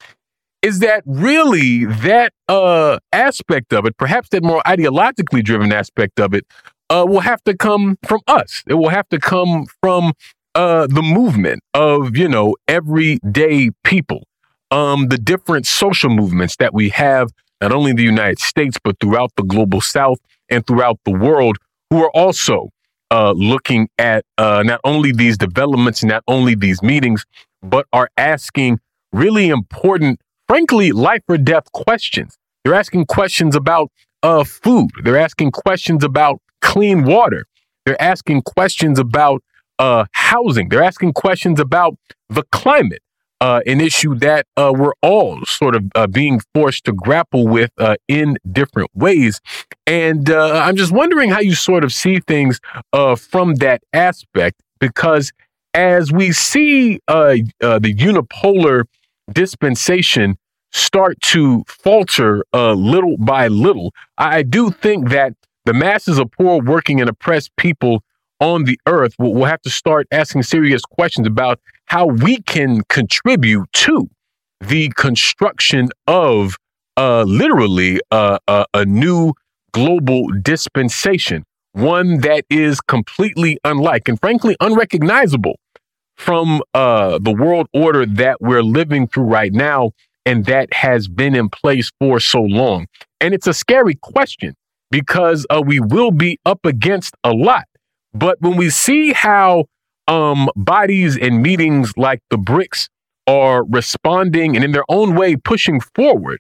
is that really that uh, aspect of it, perhaps that more ideologically driven aspect of it, uh, will have to come from us. It will have to come from uh, the movement of, you know, everyday people, um, the different social movements that we have, not only in the United States, but throughout the global South and throughout the world, who are also uh, looking at uh, not only these developments, not only these meetings, but are asking really important, frankly, life or death questions. They're asking questions about uh, food. They're asking questions about clean water. They're asking questions about uh, housing. They're asking questions about the climate, uh, an issue that uh, we're all sort of uh, being forced to grapple with uh, in different ways. And uh, I'm just wondering how you sort of see things from that aspect, because as we see the unipolar dispensation start to falter little by little, I do think that the masses of poor, working, and oppressed people on the earth will, will have to start asking serious questions about how we can contribute to the construction of uh, literally uh, uh, a new global dispensation, one that is completely unlike and frankly unrecognizable from uh, the world order that we're living through right now and that has been in place for so long. And it's a scary question because uh, we will be up against a lot. But when we see how um, bodies and meetings like the BRICS are responding and in their own way pushing forward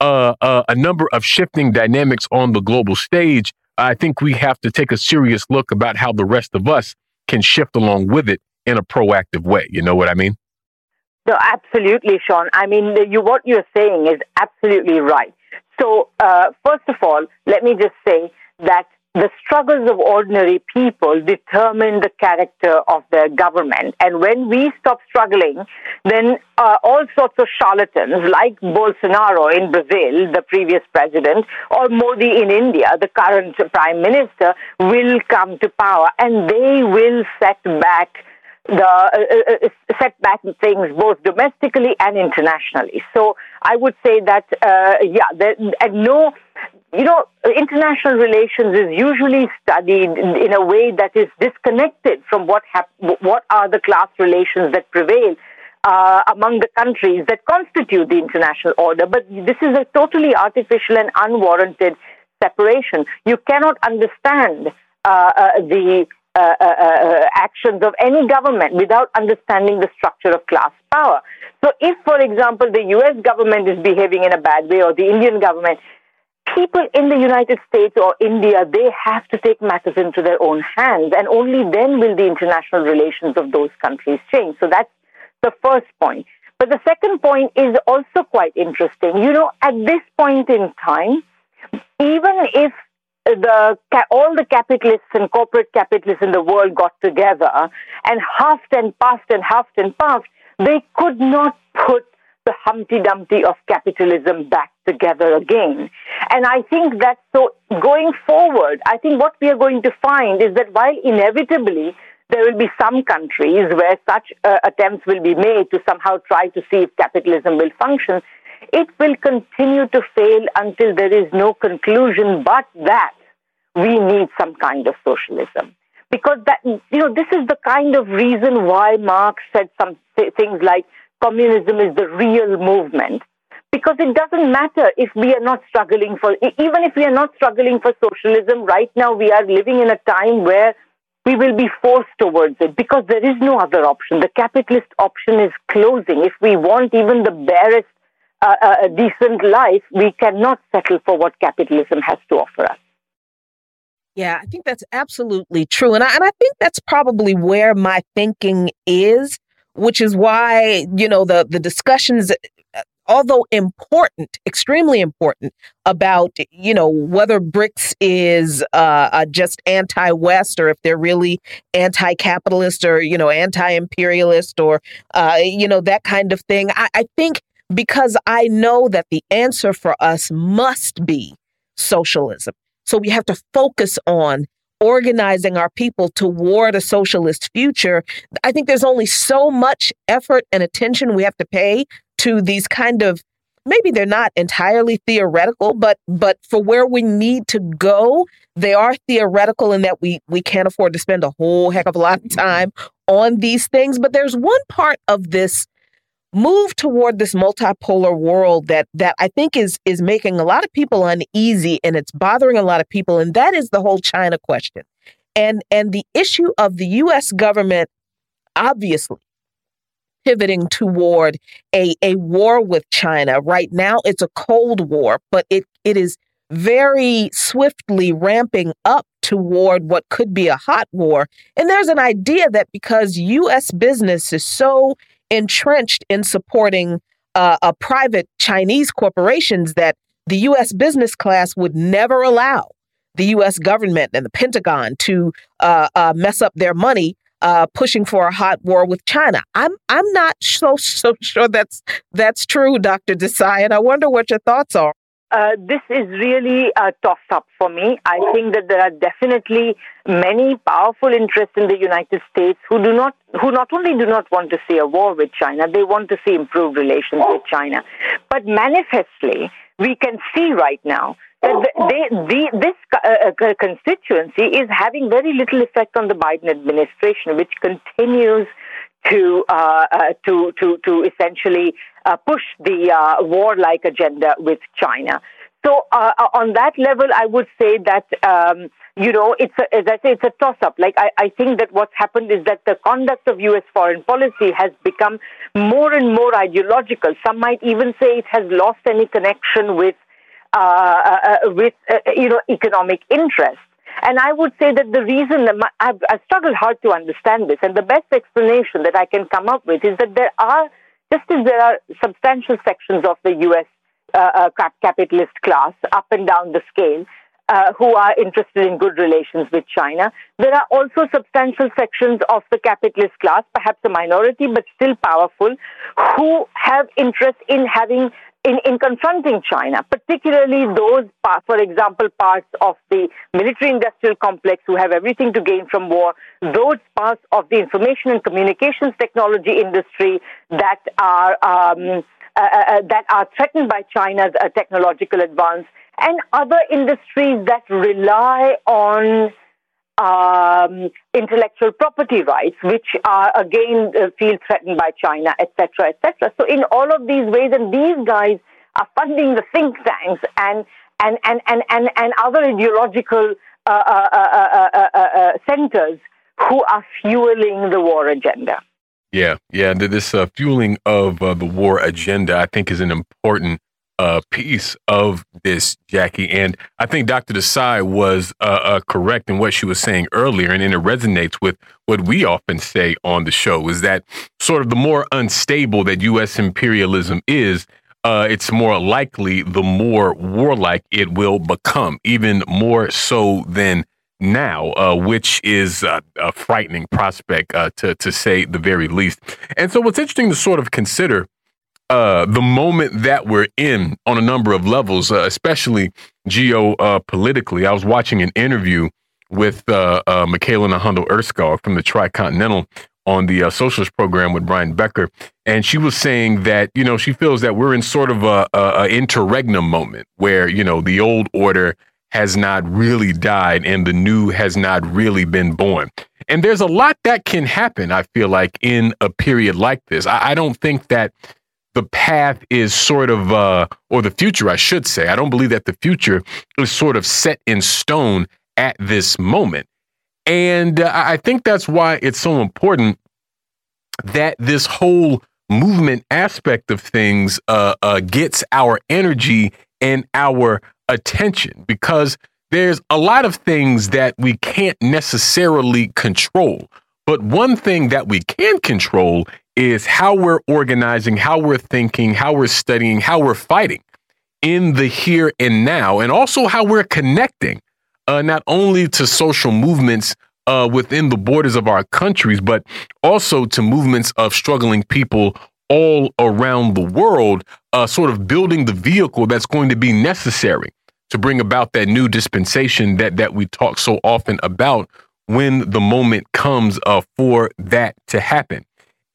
uh, uh, a number of shifting dynamics on the global stage, I think we have to take a serious look about how the rest of us can shift along with it in a proactive way. You know what I mean? No, absolutely, Sean. I mean, you, what you're saying is absolutely right. So, uh, first of all, let me just say that the struggles of ordinary people determine the character of their government. And when we stop struggling, then uh, all sorts of charlatans like Bolsonaro in Brazil, the previous president, or Modi in India, the current prime minister, will come to power and they will set back the uh, uh, uh things both domestically and internationally. So I would say that uh, yeah, there, and no you know, international relations is usually studied in a way that is disconnected from what hap- what are the class relations that prevail uh, among the countries that constitute the international order. But this is a totally artificial and unwarranted separation. You cannot understand uh, uh, the uh, uh, uh, actions of any government without understanding the structure of class power. So, if, for example, the US government is behaving in a bad way or the Indian government, people in the United States or India, they have to take matters into their own hands, and only then will the international relations of those countries change. So that's the first point. But the second point is also quite interesting. You know, at this point in time, even if the all the capitalists and corporate capitalists in the world got together and huffed and puffed and huffed and puffed, they could not put the Humpty Dumpty of capitalism back together again. And I think that so going forward, I think what we are going to find is that while inevitably there will be some countries where such uh, attempts will be made to somehow try to see if capitalism will function, it will continue to fail until there is no conclusion but that we need some kind of socialism. Because that, you know, this is the kind of reason why Marx said some things like communism is the real movement. Because it doesn't matter if we are not struggling for, even if we are not struggling for socialism, right now we are living in a time where we will be forced towards it because there is no other option. The capitalist option is closing. If we want even the barest uh, decent life, we cannot settle for what capitalism has to offer us. Yeah, I think that's absolutely true. And I, and I think that's probably where my thinking is which is why, you know, the, the discussions, uh, although important, extremely important about, you know, whether BRICS is uh, just anti West or if they're really anti capitalist or, you know, anti imperialist or, uh, you know, that kind of thing. I, I think because I know that the answer for us must be socialism. So we have to focus on organizing our people toward a socialist future, I think there's only so much effort and attention we have to pay to these kind of maybe they're not entirely theoretical, but but for where we need to go, they are theoretical in that we we can't afford to spend a whole heck of a lot of time on these things. But there's one part of this move toward this multipolar world that that I think is is making a lot of people uneasy and it's bothering a lot of people and that is the whole China question. And and the issue of the US government obviously pivoting toward a a war with China. Right now it's a cold war, but it it is very swiftly ramping up toward what could be a hot war. And there's an idea that because US business is so entrenched in supporting uh, a private Chinese corporations that the U.S. business class would never allow the U.S. government and the Pentagon to uh, uh, mess up their money uh, pushing for a hot war with China. I'm I'm not so so sure that's that's true, Dr. Desai, and I wonder what your thoughts are. Uh, this is really a toss up for me. I think that there are definitely many powerful interests in the United States who do not, who not only do not want to see a war with China, they want to see improved relations with China. But manifestly, we can see right now that they, the, this uh, uh, constituency is having very little effect on the Biden administration, which continues to uh, uh, to to to essentially uh, push the uh, warlike agenda with China. so uh, uh, on that level, I would say that. Um, you know, it's a, as I say, it's a toss up. Like, I, I think that what's happened is that the conduct of U.S. foreign policy has become more and more ideological. Some might even say it has lost any connection with, uh, uh, uh with uh, you know, economic interests. And I would say that the reason I've, I've struggled hard to understand this, and the best explanation that I can come up with is that there are, just as there are substantial sections of the U.S. Uh, uh, capitalist class up and down the scale, uh, who are interested in good relations with China. There are also substantial sections of the capitalist class, perhaps a minority, but still powerful, who have interest in having in, in confronting China, particularly those, for example, parts of the military industrial complex who have everything to gain from war, those parts of the information and communications technology industry that are, um, uh, uh, uh that are threatened by China's uh, technological advance, and other industries that rely on um, intellectual property rights, which are again uh, feel threatened by China, etc., etc. So in all of these ways, and these guys are funding the think tanks and and and and and, and other ideological uh, uh, uh, uh, uh centers who are fueling the war agenda. Yeah, yeah. This fueling of the war agenda, I think, is an important uh, piece of this, Jacquie. And I think Dr. Desai was uh, uh, correct in what she was saying earlier, and, and it resonates with what we often say on the show: is that sort of the more unstable that U.S. imperialism is, uh, it's more likely the more warlike it will become, even more so than now, uh, which is a frightening prospect uh, to to say the very least. And so, what's interesting to sort of consider uh, the moment that we're in on a number of levels, uh, especially geopolitically. Uh, I was watching an interview with uh, uh, Mikaela Nhondo Erskog from the Tricontinental on the uh, socialist program with Brian Becker, and she was saying that you know she feels that we're in sort of a, a, a interregnum moment where you know the old order has not really died and the new has not really been born. And there's a lot that can happen, I feel like, in a period like this. I, I don't think that the path is sort of, uh, or the future, I should say. I don't believe that the future is sort of set in stone at this moment. And uh, I think that's why it's so important that this whole movement aspect of things uh, uh, gets our energy and our attention because there's a lot of things that we can't necessarily control. But one thing that we can control is how we're organizing, how we're thinking, how we're studying, how we're fighting in the here and now, and also how we're connecting uh, not only to social movements uh, within the borders of our countries, but also to movements of struggling people all around the world, uh, sort of building the vehicle that's going to be necessary to bring about that new dispensation that that we talk so often about when the moment comes uh, for that to happen.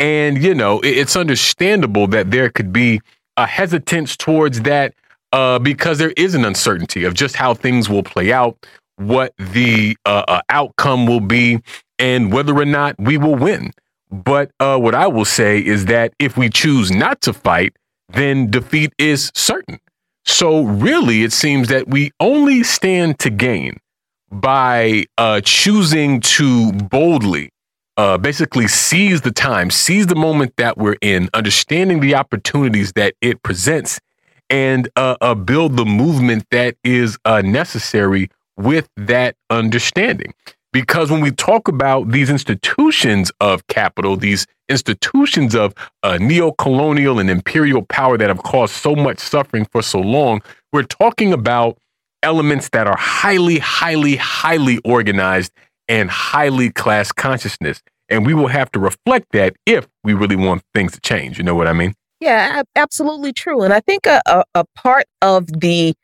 And, you know, it's understandable that there could be a hesitance towards that uh, because there is an uncertainty of just how things will play out, what the uh, uh, outcome will be, and whether or not we will win. But uh, what I will say is that if we choose not to fight, then defeat is certain. So, really, it seems that we only stand to gain by uh, choosing to boldly uh, basically seize the time, seize the moment that we're in, understanding the opportunities that it presents, and uh, uh, build the movement that is uh, necessary with that understanding. Because when we talk about these institutions of capital, these institutions of uh, neo-colonial and imperial power that have caused so much suffering for so long, we're talking about elements that are highly, highly, highly organized and highly class consciousness. And we will have to reflect that if we really want things to change. You know what I mean? Yeah, absolutely true. And I think a, a, a part of the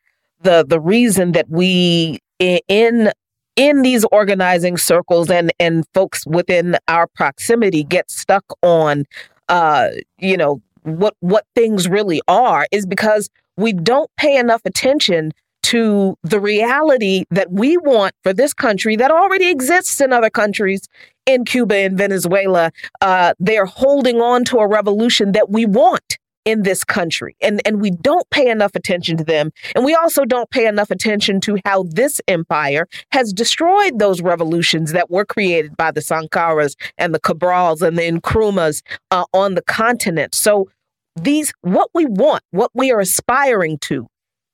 the the reason that we in in these organizing circles and and folks within our proximity get stuck on uh you know what what things really are is because we don't pay enough attention to the reality that we want for this country that already exists in other countries in Cuba and Venezuela. Uh, they're holding on to a revolution that we want in this country. And, and we don't pay enough attention to them. And we also don't pay enough attention to how this empire has destroyed those revolutions that were created by the Sankaras and the Cabrals and the Nkrumahs uh, on the continent. So these, what we want, what we are aspiring to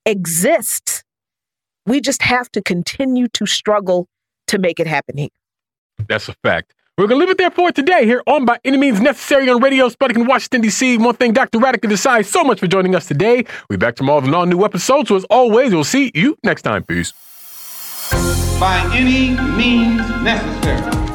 exists. We just have to continue to struggle to make it happen here. That's a fact. We're going to leave it there for today here on By Any Means Necessary on Radio Sputnik in Washington, D.C. One thing Dr. Radhika Desai so much for joining us today. We'll be back tomorrow with an all new episode. So, as always, we'll see you next time. Peace. By any means necessary.